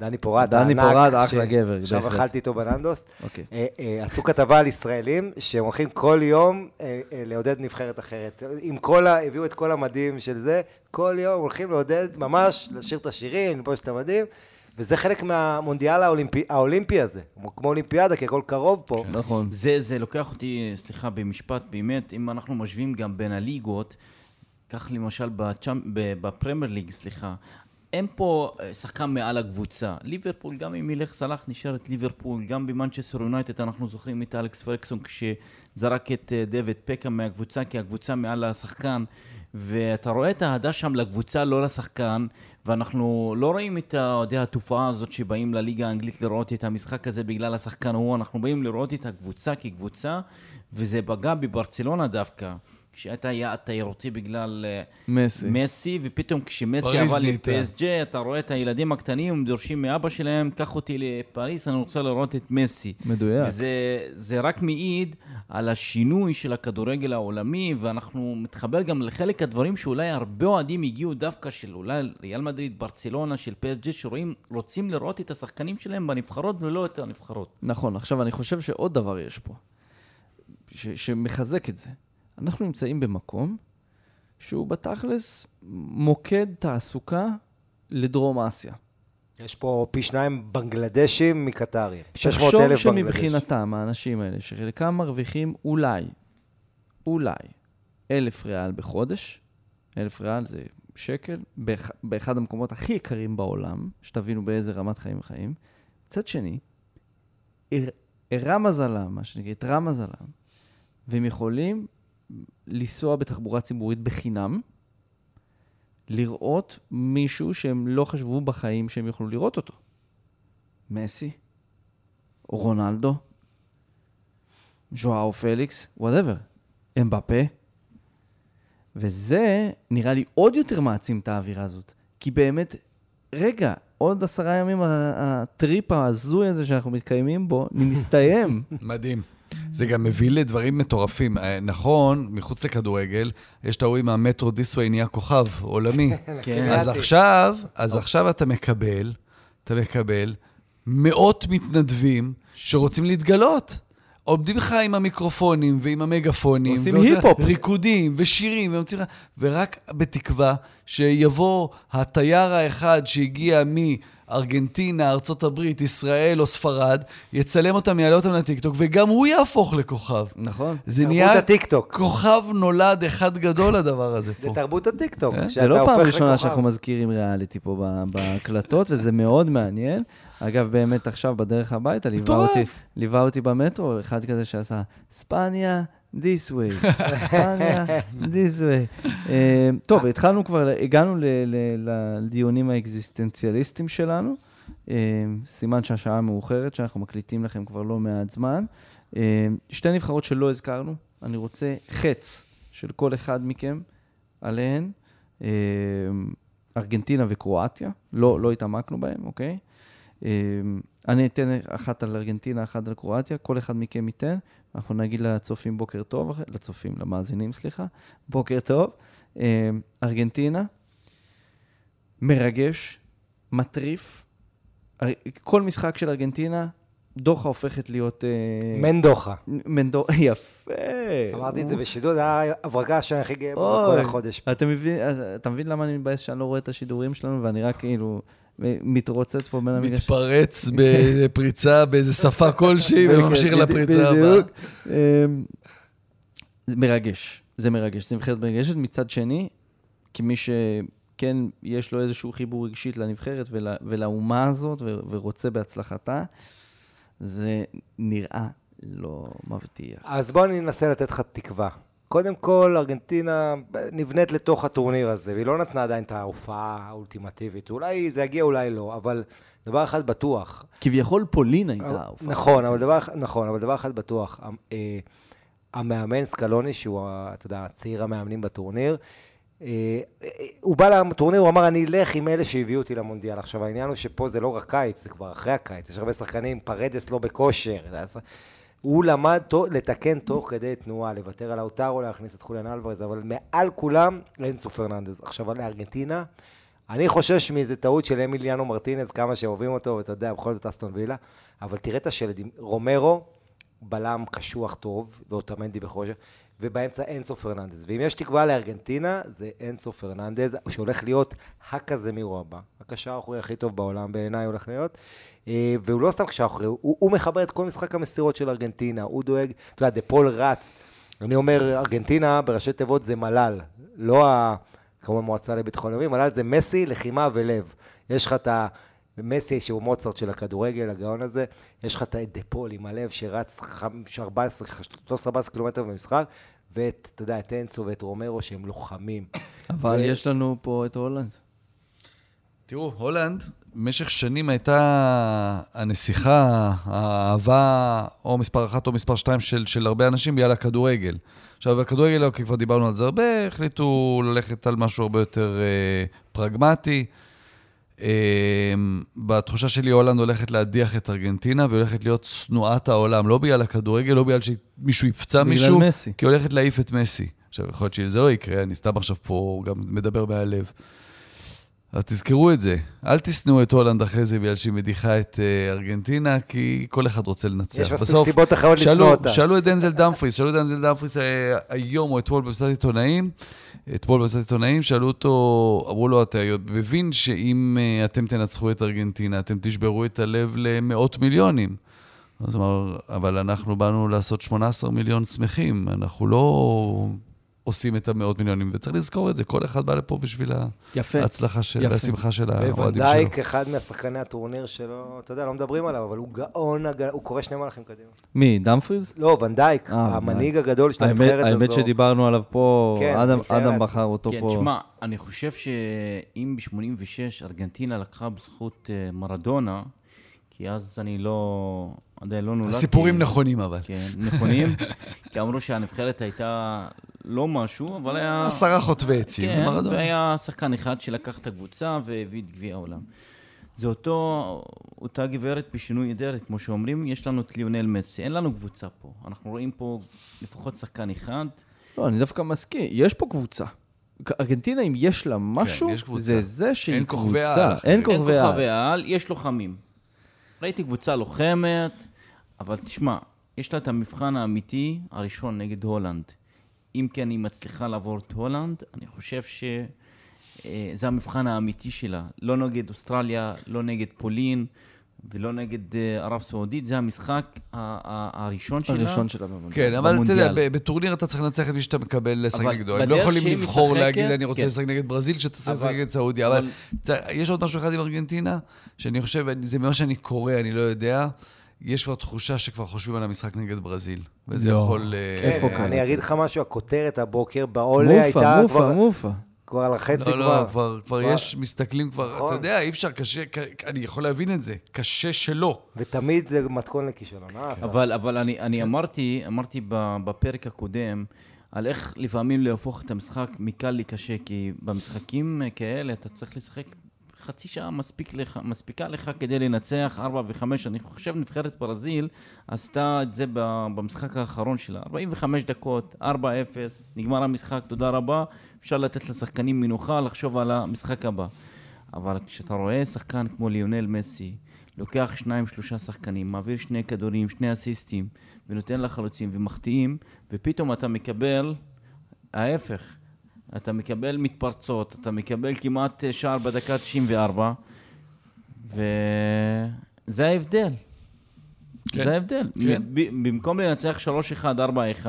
דני פורט, דני הענק, פורט, אחלה ש- גבר, עכשיו בהחלט. אכלתי איתו בננדוס. אוקיי. אה, אה, עשו כתבה על ישראלים שהם הולכים כל יום אה, לעודד נבחרת אחרת. עם כל ה... הביאו את כל המדים של זה, כל יום הולכים לעודד, ממש, לשיר את השירים, ללבוש את המדים. וזה חלק מהמונדיאל האולימפי, האולימפי הזה, כמו- אולימפיאדה, כי הכל קרוב פה. נכון. זה, זה לוקח אותי, סליחה, במשפט, באמת, אם אנחנו משווים גם בין הליגות, כך למשל בפרמייר ליג, סליחה, אין פה אה, שחקן מעל הקבוצה. ליברפול, גם אם ילך סלאח, נשארת ליברפול, גם במנצ'סטר יונייטד אנחנו זוכרים את אלכס פרקסון כשזרק את אה, דויד פקאם מהקבוצה, כי הקבוצה מעל השחקן, ואתה רואה את האהדה שם לקבוצה, לא לשחקן, ואנחנו לא רואים את יודע, התופעה הזאת שבאים לליגה האנגלית לראות את המשחק הזה בגלל השחקן ההוא, אנחנו באים לראות את הקבוצה כקבוצה, וזה פגע בברצלונה דווקא. כשהייתה יעד תיירותי בגלל אה, מסי. מסי, ופתאום כשמסי עבר. ל-PSG, אתה רואה את הילדים הקטנים, הם דורשים מאבא שלהם, קח אותי לפריז, אני רוצה לראות את מסי. מדויק. וזה זה רק מעיד על השינוי של הכדורגל העולמי, ואנחנו מתחבר גם לחלק הדברים שאולי הרבה אוהדים הגיעו דווקא של אולי ריאל מדריד, ברצלונה, של PSG, שרואים, רוצים לראות את השחקנים שלהם בנבחרות ולא את הנבחרות. נכון, עכשיו אני חושב שעוד דבר יש פה, ש- שמחזק את זה. אנחנו נמצאים במקום שהוא בתכלס מוקד תעסוקה לדרום אסיה. יש פה פי שניים בנגלדשים מקטרים. 600 תחשוב אלף בנגלדש. שמבחינתם, האנשים האלה, שחלקם מרוויחים אולי, אולי, אלף ריאל בחודש, אלף ריאל זה שקל, באח, באחד המקומות הכי יקרים בעולם, שתבינו באיזה רמת חיים חיים. מצד שני, איתרע מזלם, מה שנקרא, איתרע מזלם, והם יכולים לנסוע בתחבורה ציבורית בחינם, לראות מישהו שהם לא חשבו בחיים שהם יוכלו לראות אותו. מסי. רונלדו, ז'ואאו פליקס, whatever, אמבפה. וזה נראה לי עוד יותר מעצים את האווירה הזאת. כי באמת, רגע, עוד עשרה ימים הטריפ ההזוי הזה שאנחנו מתקיימים בו, מסתיים. מדהים. זה גם מביא לדברים מטורפים. אה, נכון, מחוץ לכדורגל, יש את ההוא עם המטרו דיסווי נהיה כוכב עולמי. כן. אז עכשיו, אז עכשיו אתה מקבל, אתה מקבל מאות מתנדבים שרוצים להתגלות. עומדים לך עם המיקרופונים ועם המגפונים. עושים היפ-הופ. ריקודים ושירים, ומוצאים לך, ורק בתקווה שיבוא התייר האחד שהגיע מארגנטינה, ארצות הברית, ישראל או ספרד, יצלם אותם, יעלה אותם לטיקטוק, וגם הוא יהפוך לכוכב. נכון. זה תרבות נהיה הטיקטוק. כוכב נולד אחד גדול, הדבר הזה זה פה. תרבות הטיקטוק. כן? זה לא פעם ראשונה. שאנחנו מזכירים ריאליטי פה ב- בהקלטות, וזה מאוד מעניין. אגב, באמת עכשיו בדרך הביתה, ליווה מטורף. אותי, ליווה אותי במטרו, אחד כזה שעשה, ספניה, this way, ספניה, this way. אה, טוב, התחלנו כבר, הגענו לדיונים האקזיסטנציאליסטיים שלנו. אה, סימן שהשעה מאוחרת, שאנחנו מקליטים לכם כבר לא מעט זמן. אה, שתי נבחרות שלא הזכרנו, אני רוצה חץ של כל אחד מכם עליהן. ארגנטינה וקרואטיה, לא, לא התעמקנו בהם, אוקיי? אה, אני אתן אחת על ארגנטינה, אחת על קרואטיה, כל אחד מכם ייתן. אנחנו נגיד לצופים בוקר טוב, לצופים, למאזינים, סליחה, בוקר טוב. אה, ארגנטינה, מרגש, מטריף. כל משחק של ארגנטינה, דוחה הופכת להיות... אה, מנדוחה. מנדו... יפה. אמרתי את זה בשידור, זה היה הברקה שאני הכי גאה בה כל החודש. אתה מבין, אתה מבין למה אני מתבאס שאני לא רואה את השידורים שלנו, ואני רק כאילו מתרוצץ פה בין המגרש. מתפרץ בפריצה באיזה שפה כלשהי וממשיך בדיוק, לפריצה הבאה. בדיוק. אמ, זה מרגש, זה מרגש, זה נבחרת מרגשת. מצד שני, כמי שכן יש לו איזשהו חיבור רגשית לנבחרת ול, ולאומה הזאת ו, ורוצה בהצלחתה, זה נראה לא מבטיח. אז בוא אני אנסה לתת לך תקווה. קודם כל, ארגנטינה נבנית לתוך הטורניר הזה, והיא לא נתנה עדיין את ההופעה האולטימטיבית. אולי זה יגיע, אולי לא, אבל דבר אחד בטוח. כביכול פולין הייתה ההופעה. נכון, אבל דבר, נכון, אבל דבר אחד בטוח. אה, המאמן סקלוני, שהוא, אתה יודע, צעיר המאמנים בטורניר, אה, אה, הוא בא לטורניר, הוא אמר, אני אלך עם אלה שהביאו אותי למונדיאל. עכשיו, העניין הוא שפה זה לא רק קיץ, זה כבר אחרי הקיץ. יש הרבה שחקנים, פרדס לא בכושר. הוא למד תו- לתקן תוך כדי תנועה, לוותר על האוטרו, להכניס את חוליאן אלוורז, אבל מעל כולם, אינסו פרננדז. עכשיו, על ארגנטינה, אני חושש מאיזה טעות של אמיליאנו מרטינז, כמה שאוהבים אותו, ואתה יודע, בכל זאת אסטון וילה, אבל תראה את השלד עם רומרו, בלם קשוח טוב, ואוטמנדי בכושר, ובאמצע אינסו פרננדז. ואם יש תקווה לארגנטינה, זה אינסו פרננדז, שהולך להיות הקזמירו הבא. הקשר האחורי הכי טוב בעולם בעיניי הולך להיות. אה, והוא לא סתם קשר אחורי, הוא, הוא מחבר את כל משחק המסירות של ארגנטינה, הוא דואג, אתה יודע, דה פול רץ. אני אומר, ארגנטינה בראשי תיבות זה מל"ל, לא ה... כמובן מועצה לביטחון לאומי, מל"ל זה מסי, לחימה ולב. יש לך את ה... מסי שהוא מוצרט של הכדורגל, הגאון הזה, יש לך את דה פול עם הלב שרץ 14, 13-14 קילומטר במשחק, ואת, אתה יודע, את אנסו ואת רומרו שהם לוחמים. אבל ו- יש לנו פה את הולנד. תראו, הולנד במשך שנים הייתה הנסיכה, האהבה, או מספר אחת או מספר שתיים של, של הרבה אנשים בגלל הכדורגל. עכשיו, הכדורגל, אוקיי, כבר דיברנו על זה הרבה, החליטו ללכת על משהו הרבה יותר אה, פרגמטי. אה, בתחושה שלי, הולנד הולכת להדיח את ארגנטינה, והיא הולכת להיות שנואת העולם, לא בגלל הכדורגל, לא בגלל שמישהו יפצע בגלל מישהו, מסי. כי היא הולכת להעיף את מסי. עכשיו, יכול להיות שזה לא יקרה, אני סתם עכשיו פה גם מדבר מהלב. אז תזכרו את זה. אל תשנאו את הולנד אחרי זה בגלל שהיא מדיחה את uh, ארגנטינה, כי כל אחד רוצה לנצח. יש מספיק סיבות אחרות לשנוא אותה. שאלו את דנזל דמפריס, שאלו את דנזל דמפריס אה, היום או אתמול במסיבת עיתונאים, אתמול במסיבת עיתונאים, שאלו אותו, אמרו לו, אתה מבין שאם uh, אתם תנצחו את ארגנטינה, אתם תשברו את הלב למאות מיליונים. אז אמר, אבל אנחנו באנו לעשות 18 מיליון שמחים, אנחנו לא עושים את המאות מיליונים, וצריך לזכור את זה, כל אחד בא לפה בשביל יפה. ההצלחה של, יפה. והשמחה של האוהדים שלו. וונדייק, אחד מהשחקני הטורניר שלו, אתה יודע, לא מדברים עליו, אבל הוא גאון, הוא קורא שני מלאכים קדימה. מי, דמפריז? לא, ונדייק, אה, המנהיג הגדול של הנבחרת הזו. האמת שדיברנו עליו פה, כן, אדם- אדם. בחר אותו כן, פה. תשמע, אני חושב שאם ב-86 ארגנטינה לקחה בזכות אה, מרדונה, כי אז אני לא, עדיין לא נולדתי. הסיפורים נכונים אבל. כן, נכונים, כי אמרו שהנבחרת הייתה לא משהו, אבל היה... עשרה חוטבי עצים. כן, מרדונה. והיה שחקן אחד שלקח את הקבוצה והביא את גביע העולם. זה אותו, אותה גברת בשינוי אדרת, כמו שאומרים, יש לנו את ליונל מסי, אין לנו קבוצה פה. אנחנו רואים פה לפחות שחקן אחד. לא, אני דווקא מסכים, יש פה קבוצה. ארגנטינה, אם יש לה משהו, כן, יש קבוצה. זה זה שהיא אין כוכבי קבוצה. על, אין כוכבי על. כוכבי על, יש לוחמים. ראיתי קבוצה לוחמת, אבל תשמע, יש לה את המבחן האמיתי הראשון נגד הולנד. אם כן היא מצליחה לעבור את הולנד, אני חושב שזה המבחן האמיתי שלה. לא נגד אוסטרליה, לא נגד פולין ולא נגד אה, ערב סעודית, זה המשחק הראשון שלה. הראשון שלה במונדיאל. כן, אבל אתה יודע, בטורניר אתה צריך לנצח את מי שאתה מקבל לשחק נגדו. הם לא יכולים לבחור להגיד, אני רוצה כן. לשחק נגד ברזיל, כשאתה צריך לשחק נגד סעודיה. אבל יש עוד משהו אחד עם ארגנטינה, שאני חושב, זה ממה שאני קורא, אני לא יודע. יש כבר תחושה שכבר חושבים על המשחק נגד ברזיל. וזה לא. יכול... אה, איפה כן, קרה? אני אגיד לך משהו, הכותרת הבוקר בעולה מופה, הייתה מופה, כבר- מופה. כבר על החצי לא, כבר. לא, כבר, כבר כבר- יש, מסתכלים כבר, נכון. אתה יודע, אי אפשר, קשה, ק- אני יכול להבין את זה, קשה שלא. ותמיד זה מתכון לכישלון. אסף? אבל, אבל אני, אני אמרתי, אמרתי בפרק הקודם, על איך לפעמים להפוך את המשחק מקל לקשה, כי במשחקים כאלה אתה צריך לשחק חצי שעה מספיק לך, מספיקה לך כדי לנצח 4 ו-5. אני חושב נבחרת ברזיל עשתה את זה במשחק האחרון שלה. 45 דקות, 4-0, נגמר המשחק, תודה רבה. אפשר לתת לשחקנים מנוחה, לחשוב על המשחק הבא. אבל כשאתה רואה שחקן כמו ליונל מסי, לוקח שניים, שלושה שחקנים, מעביר שני כדורים, שני אסיסטים, ונותן לחלוצים ומחטיאים, ופתאום אתה מקבל ההפך. אתה מקבל מתפרצות, אתה מקבל כמעט אה, שער בדקה 94, וזה ההבדל. כן, זה ההבדל. כן. ב- במקום לנצח 3-1, 4-1,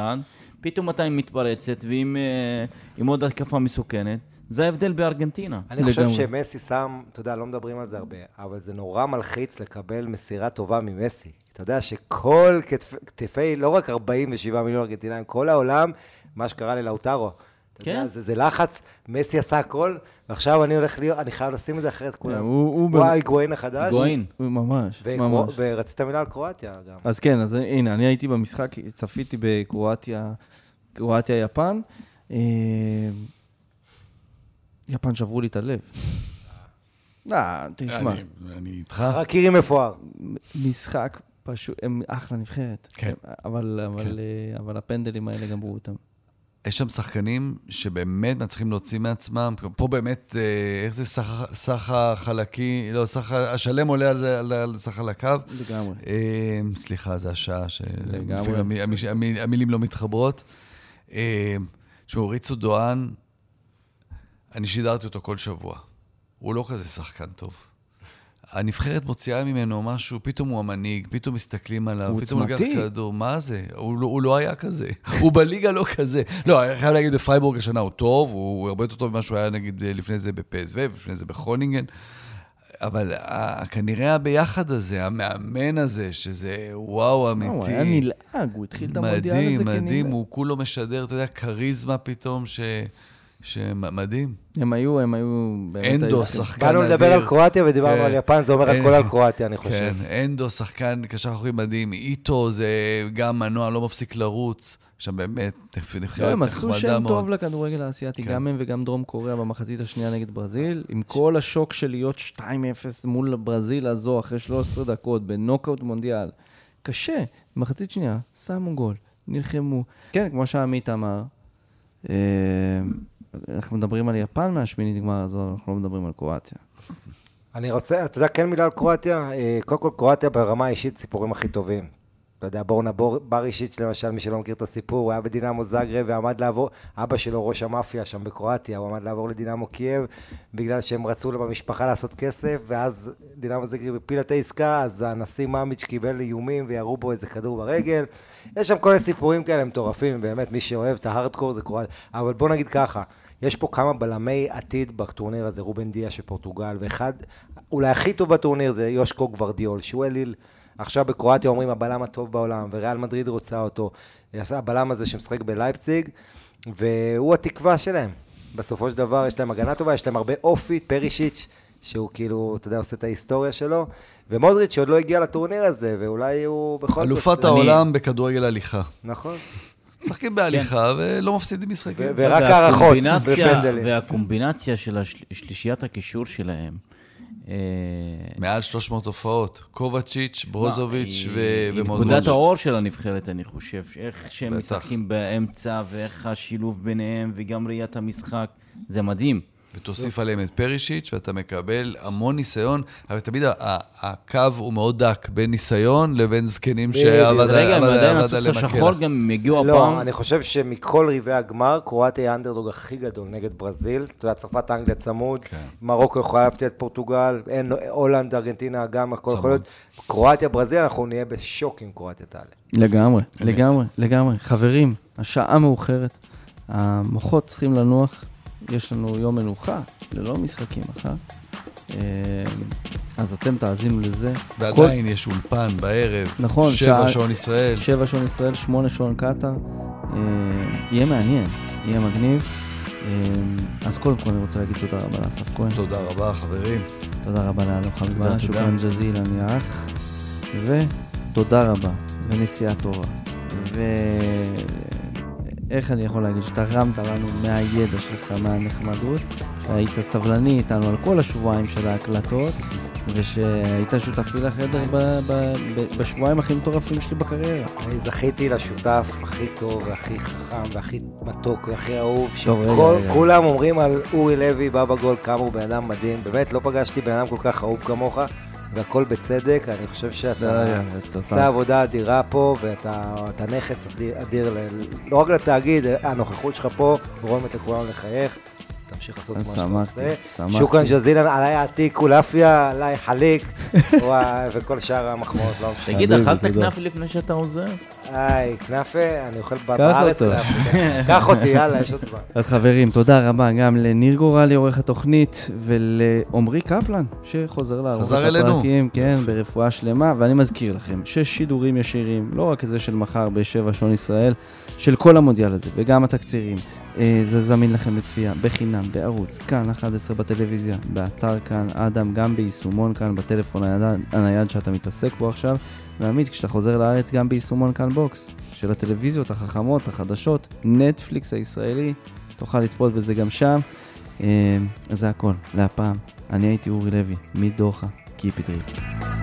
פתאום אתה עם מתפרצת ועם אה, עם עוד התקפה מסוכנת. זה ההבדל בארגנטינה. אני חושב לגמרי. שמסי שם, אתה יודע, לא מדברים על זה הרבה, אבל זה נורא מלחיץ לקבל מסירה טובה ממסי. אתה יודע שכל כתפ- כתפי, לא רק 47 מיליון ארגנטינאים, כל העולם, מה שקרה ללאוטרו. אתה יודע, כן. זה, זה לחץ, מסי עשה הכל, ועכשיו אני הולך להיות, אני חייב לשים את זה אחרת כולם. הוא- הוא הוא ההיגואין החדש. הוא ממש, וקרו- ממש. ורצית מילה על קרואטיה גם. אז כן, אז הנה, אני הייתי במשחק, צפיתי בקרואטיה, קרואטיה-יפן. אה, יפן שברו לי את הלב. אה, תשמע, אני- איתך. רק עירי מפואר. משחק פשוט, הם אחלה נבחרת. כן. אבל, אבל, כן. אה, אבל הפנדלים האלה גמרו אותם. יש שם שחקנים שבאמת מצליחים להוציא מעצמם. פה באמת, אה, איך זה סך, החלקי, לא, סך השלם עולה על, זה- על, על סך חלקיו. לגמרי. אה, סליחה, זו השעה. שלפעמים המ- המ- המ- המילים לא מתחברות. אה, תשמעו, ריצו דואן, אני שידרתי אותו כל שבוע. הוא לא כזה שחקן טוב. הנבחרת מוציאה ממנו משהו, פתאום הוא המנהיג, פתאום מסתכלים עליו, הוא פתאום הוא לוקח עוצמתי. כדור, מה זה? הוא לא, הוא לא היה כזה. הוא בליגה לא כזה. לא, אני חייב להגיד, בפרייבורג השנה הוא טוב, הוא הרבה יותר טוב ממה שהוא היה נגיד לפני זה בפסו, לפני זה בכרונינגן. אבל ה- כנראה הביחד הזה, המאמן הזה, שזה וואו אמיתי. הוא היה נלעג, הוא התחיל את המונדיאל הזה מדהים, כנראה. מדהים, הוא כולו משדר, אתה יודע, כריזמה פתאום, ש... שמדהים. הם היו, הם היו... אנדו, היו- שחקן באנו אדיר. לדבר על קרואטיה ודיברנו כן. על יפן, זה אומר אין- הכל על קרואטיה, אני חושב. כן, אנדו, שחקן קשר אחורי מדהים, איטו זה גם מנוע, לא מפסיק לרוץ. שם באמת, נבחרת לא, הם עשו נחמדה שם מאוד. טוב לכדורגל האסייתי, כן. גם הם וגם דרום קוריאה במחצית השנייה נגד ברזיל, עם כל השוק של להיות 2-0 מול ברזיל הזו אחרי 13 דקות בנוקאוט מונדיאל. קשה, במחצית שנייה, שמו גול, נלחמו. כן, כמו שעמית אמר, אה, אנחנו מדברים על יפן מהשמינית גמר הזו, אנחנו לא מדברים על קרואטיה. אני רוצה, אתה יודע, כן מילה על קרואטיה? אה, קודם כל, קרואטיה ברמה האישית, סיפורים הכי טובים. אתה יודע, בורנה בור, ברישיץ' למשל, מי שלא מכיר את הסיפור, הוא היה בדינמו זאגרב ועמד לעבור, אבא שלו ראש המאפיה שם בקרואטיה, הוא עמד לעבור לדינמו קייב, בגלל שהם רצו במשפחה לעשות כסף, ואז דינמו זאגרב הפילה את העסקה, אז הנשיא מאמיץ' קיבל איומים וירו בו איזה כדור ברגל. יש שם כל מיני סיפורים כאלה מטורפים, באמת, מי שאוהב את ההארדקור זה קרואטיה. אבל בוא נגיד ככה, יש פה כמה בלמי עתיד בטורניר הזה, רובן דיה של פורטוגל, ואחד, אולי הכי טוב בטורניר זה יושקו גוורדיול, שהוא אליל, עכשיו בקרואטיה אומרים הבלם הטוב בעולם, וריאל מדריד רוצה אותו, הבלם הזה שמשחק בלייפציג, והוא התקווה שלהם. בסופו של דבר יש להם הגנה טובה, יש להם הרבה אופי, פרישיץ', שהוא כאילו, אתה יודע, עושה את ההיסטוריה שלו, ומודריץ' שעוד לא הגיע לטורניר הזה, ואולי הוא בכל זאת... אלופת אני- העולם בכדורגל הליכה. נכון. משחקים בהליכה ולא מפסידים משחקים. ורק הערכות ופנדלים. והקומבינציה של השל- שלישיית הקישור שלהם. אה, מעל 300 הופעות. קובצ'יץ', ברוזוביץ' ו- היא ומודריץ'. נקודת האור של הנבחרת, אני חושב. איך שהם. משחקים באמצע, ואיך השילוב ביניהם, וגם ראיית המשחק. זה מדהים. ותוסיף עליהם את פרישיץ', ואתה מקבל המון ניסיון, אבל תמיד הקו הוא מאוד דק בין ניסיון לבין זקנים בדיוק. שעבד אז רגע, הם עדיין הסוס עליהם השחור. גם הם הגיעו לא, הפעם. אני חושב שמכל ריבי הגמר, קרואטיה היא האנדרדוג הכי גדול נגד ברזיל. אתה יודע, צרפת, אנגליה צמוד, כן. מרוקו יכולה להפתיע את פורטוגל, הולנד, ארגנטינה גם, הכל יכול. להיות. קרואטיה, ברזיל, אנחנו נהיה בשוק אם קרואטיה תעלה. לגמרי. לגמרי, לגמרי. חברים, השעה מאוחרת, המוחות צריכים לנוח, יש לנו יום מנוחה, ללא משחקים מחר. אה, אז אתם תאזינו לזה. ועדיין יש אולפן בערב. נכון, שבע שעה- שעון ישראל. שבע שעון ישראל, שמונה שעון קטאר. אה, יהיה מעניין, יהיה מגניב. אה, אז קודם כל אני רוצה להגיד תודה רבה לאסף כהן. תודה רבה, חברים. תודה רבה לאלון חביבה, תודה. שוכרן ג'זילן יא אח. ותודה רבה, ונסיעה טובה. ואיך אני יכול להגיד שתרמת לנו מהידע שלך, מהנחמדות, שהיית סבלני איתנו על כל השבועיים של ההקלטות, ושהיית שותפי לחדר ב- ב- ב- בשבועיים הכי מטורפים שלי בקריירה. אני זכיתי לשותף הכי טוב, והכי חכם, והכי מתוק, והכי אהוב, טוב, רגע, שכל- רגע. כולם אומרים על אורי לוי, בא בגול, כמה הוא בן אדם מדהים. באמת, לא פגשתי בן אדם כל כך אהוב כמוך, והכל בצדק. אני חושב שאתה די, תותח. עושה עבודה אדירה פה, ואתה אתה נכס אדיר, אדיר ל- לא רק לתאגיד, הנוכחות שלך פה גורמת לכולנו לחייך. אז תמשיך לעשות מה שאתה עושה. שמחתי. שוכרן ג'זילן, עליי עתיק קולפיה, עליי חליק, וכל שאר המחמאות, לא משנה. תגיד, אכלת. כנאפה לפני שאתה עוזב? היי, כנאפה, אני אוכל בארץ. קח אותי, יאללה, יש עוד זמן. אז חברים, תודה רבה גם לניר גורלי, עורך התוכנית, ולעמרי קפלן, שחוזר לערוך. הפרקים, כן, ברפואה שלמה. ואני מזכיר לכם ששידורים ישירים, לא רק זה של מחר בשבע שעון ישראל, של כל המונדיאל הזה, וגם התקצירים, אה, זה זמין לכם לצפייה בחינם, בערוץ, כאן 11 בטלוויזיה, באתר כאן, אדם, גם ביישומון כאן, בטלפון הנייד שאתה מתעסק בו עכשיו, ועמית, כשאתה חוזר לארץ, גם ביישומון כאן בוקס, של הטלוויזיות החכמות, החדשות, נטפליקס הישראלי, תוכל לצפות בזה גם שם. אה, אז זה הכל, להפעם. אני הייתי אורי לוי, מדוחה, Keep it real.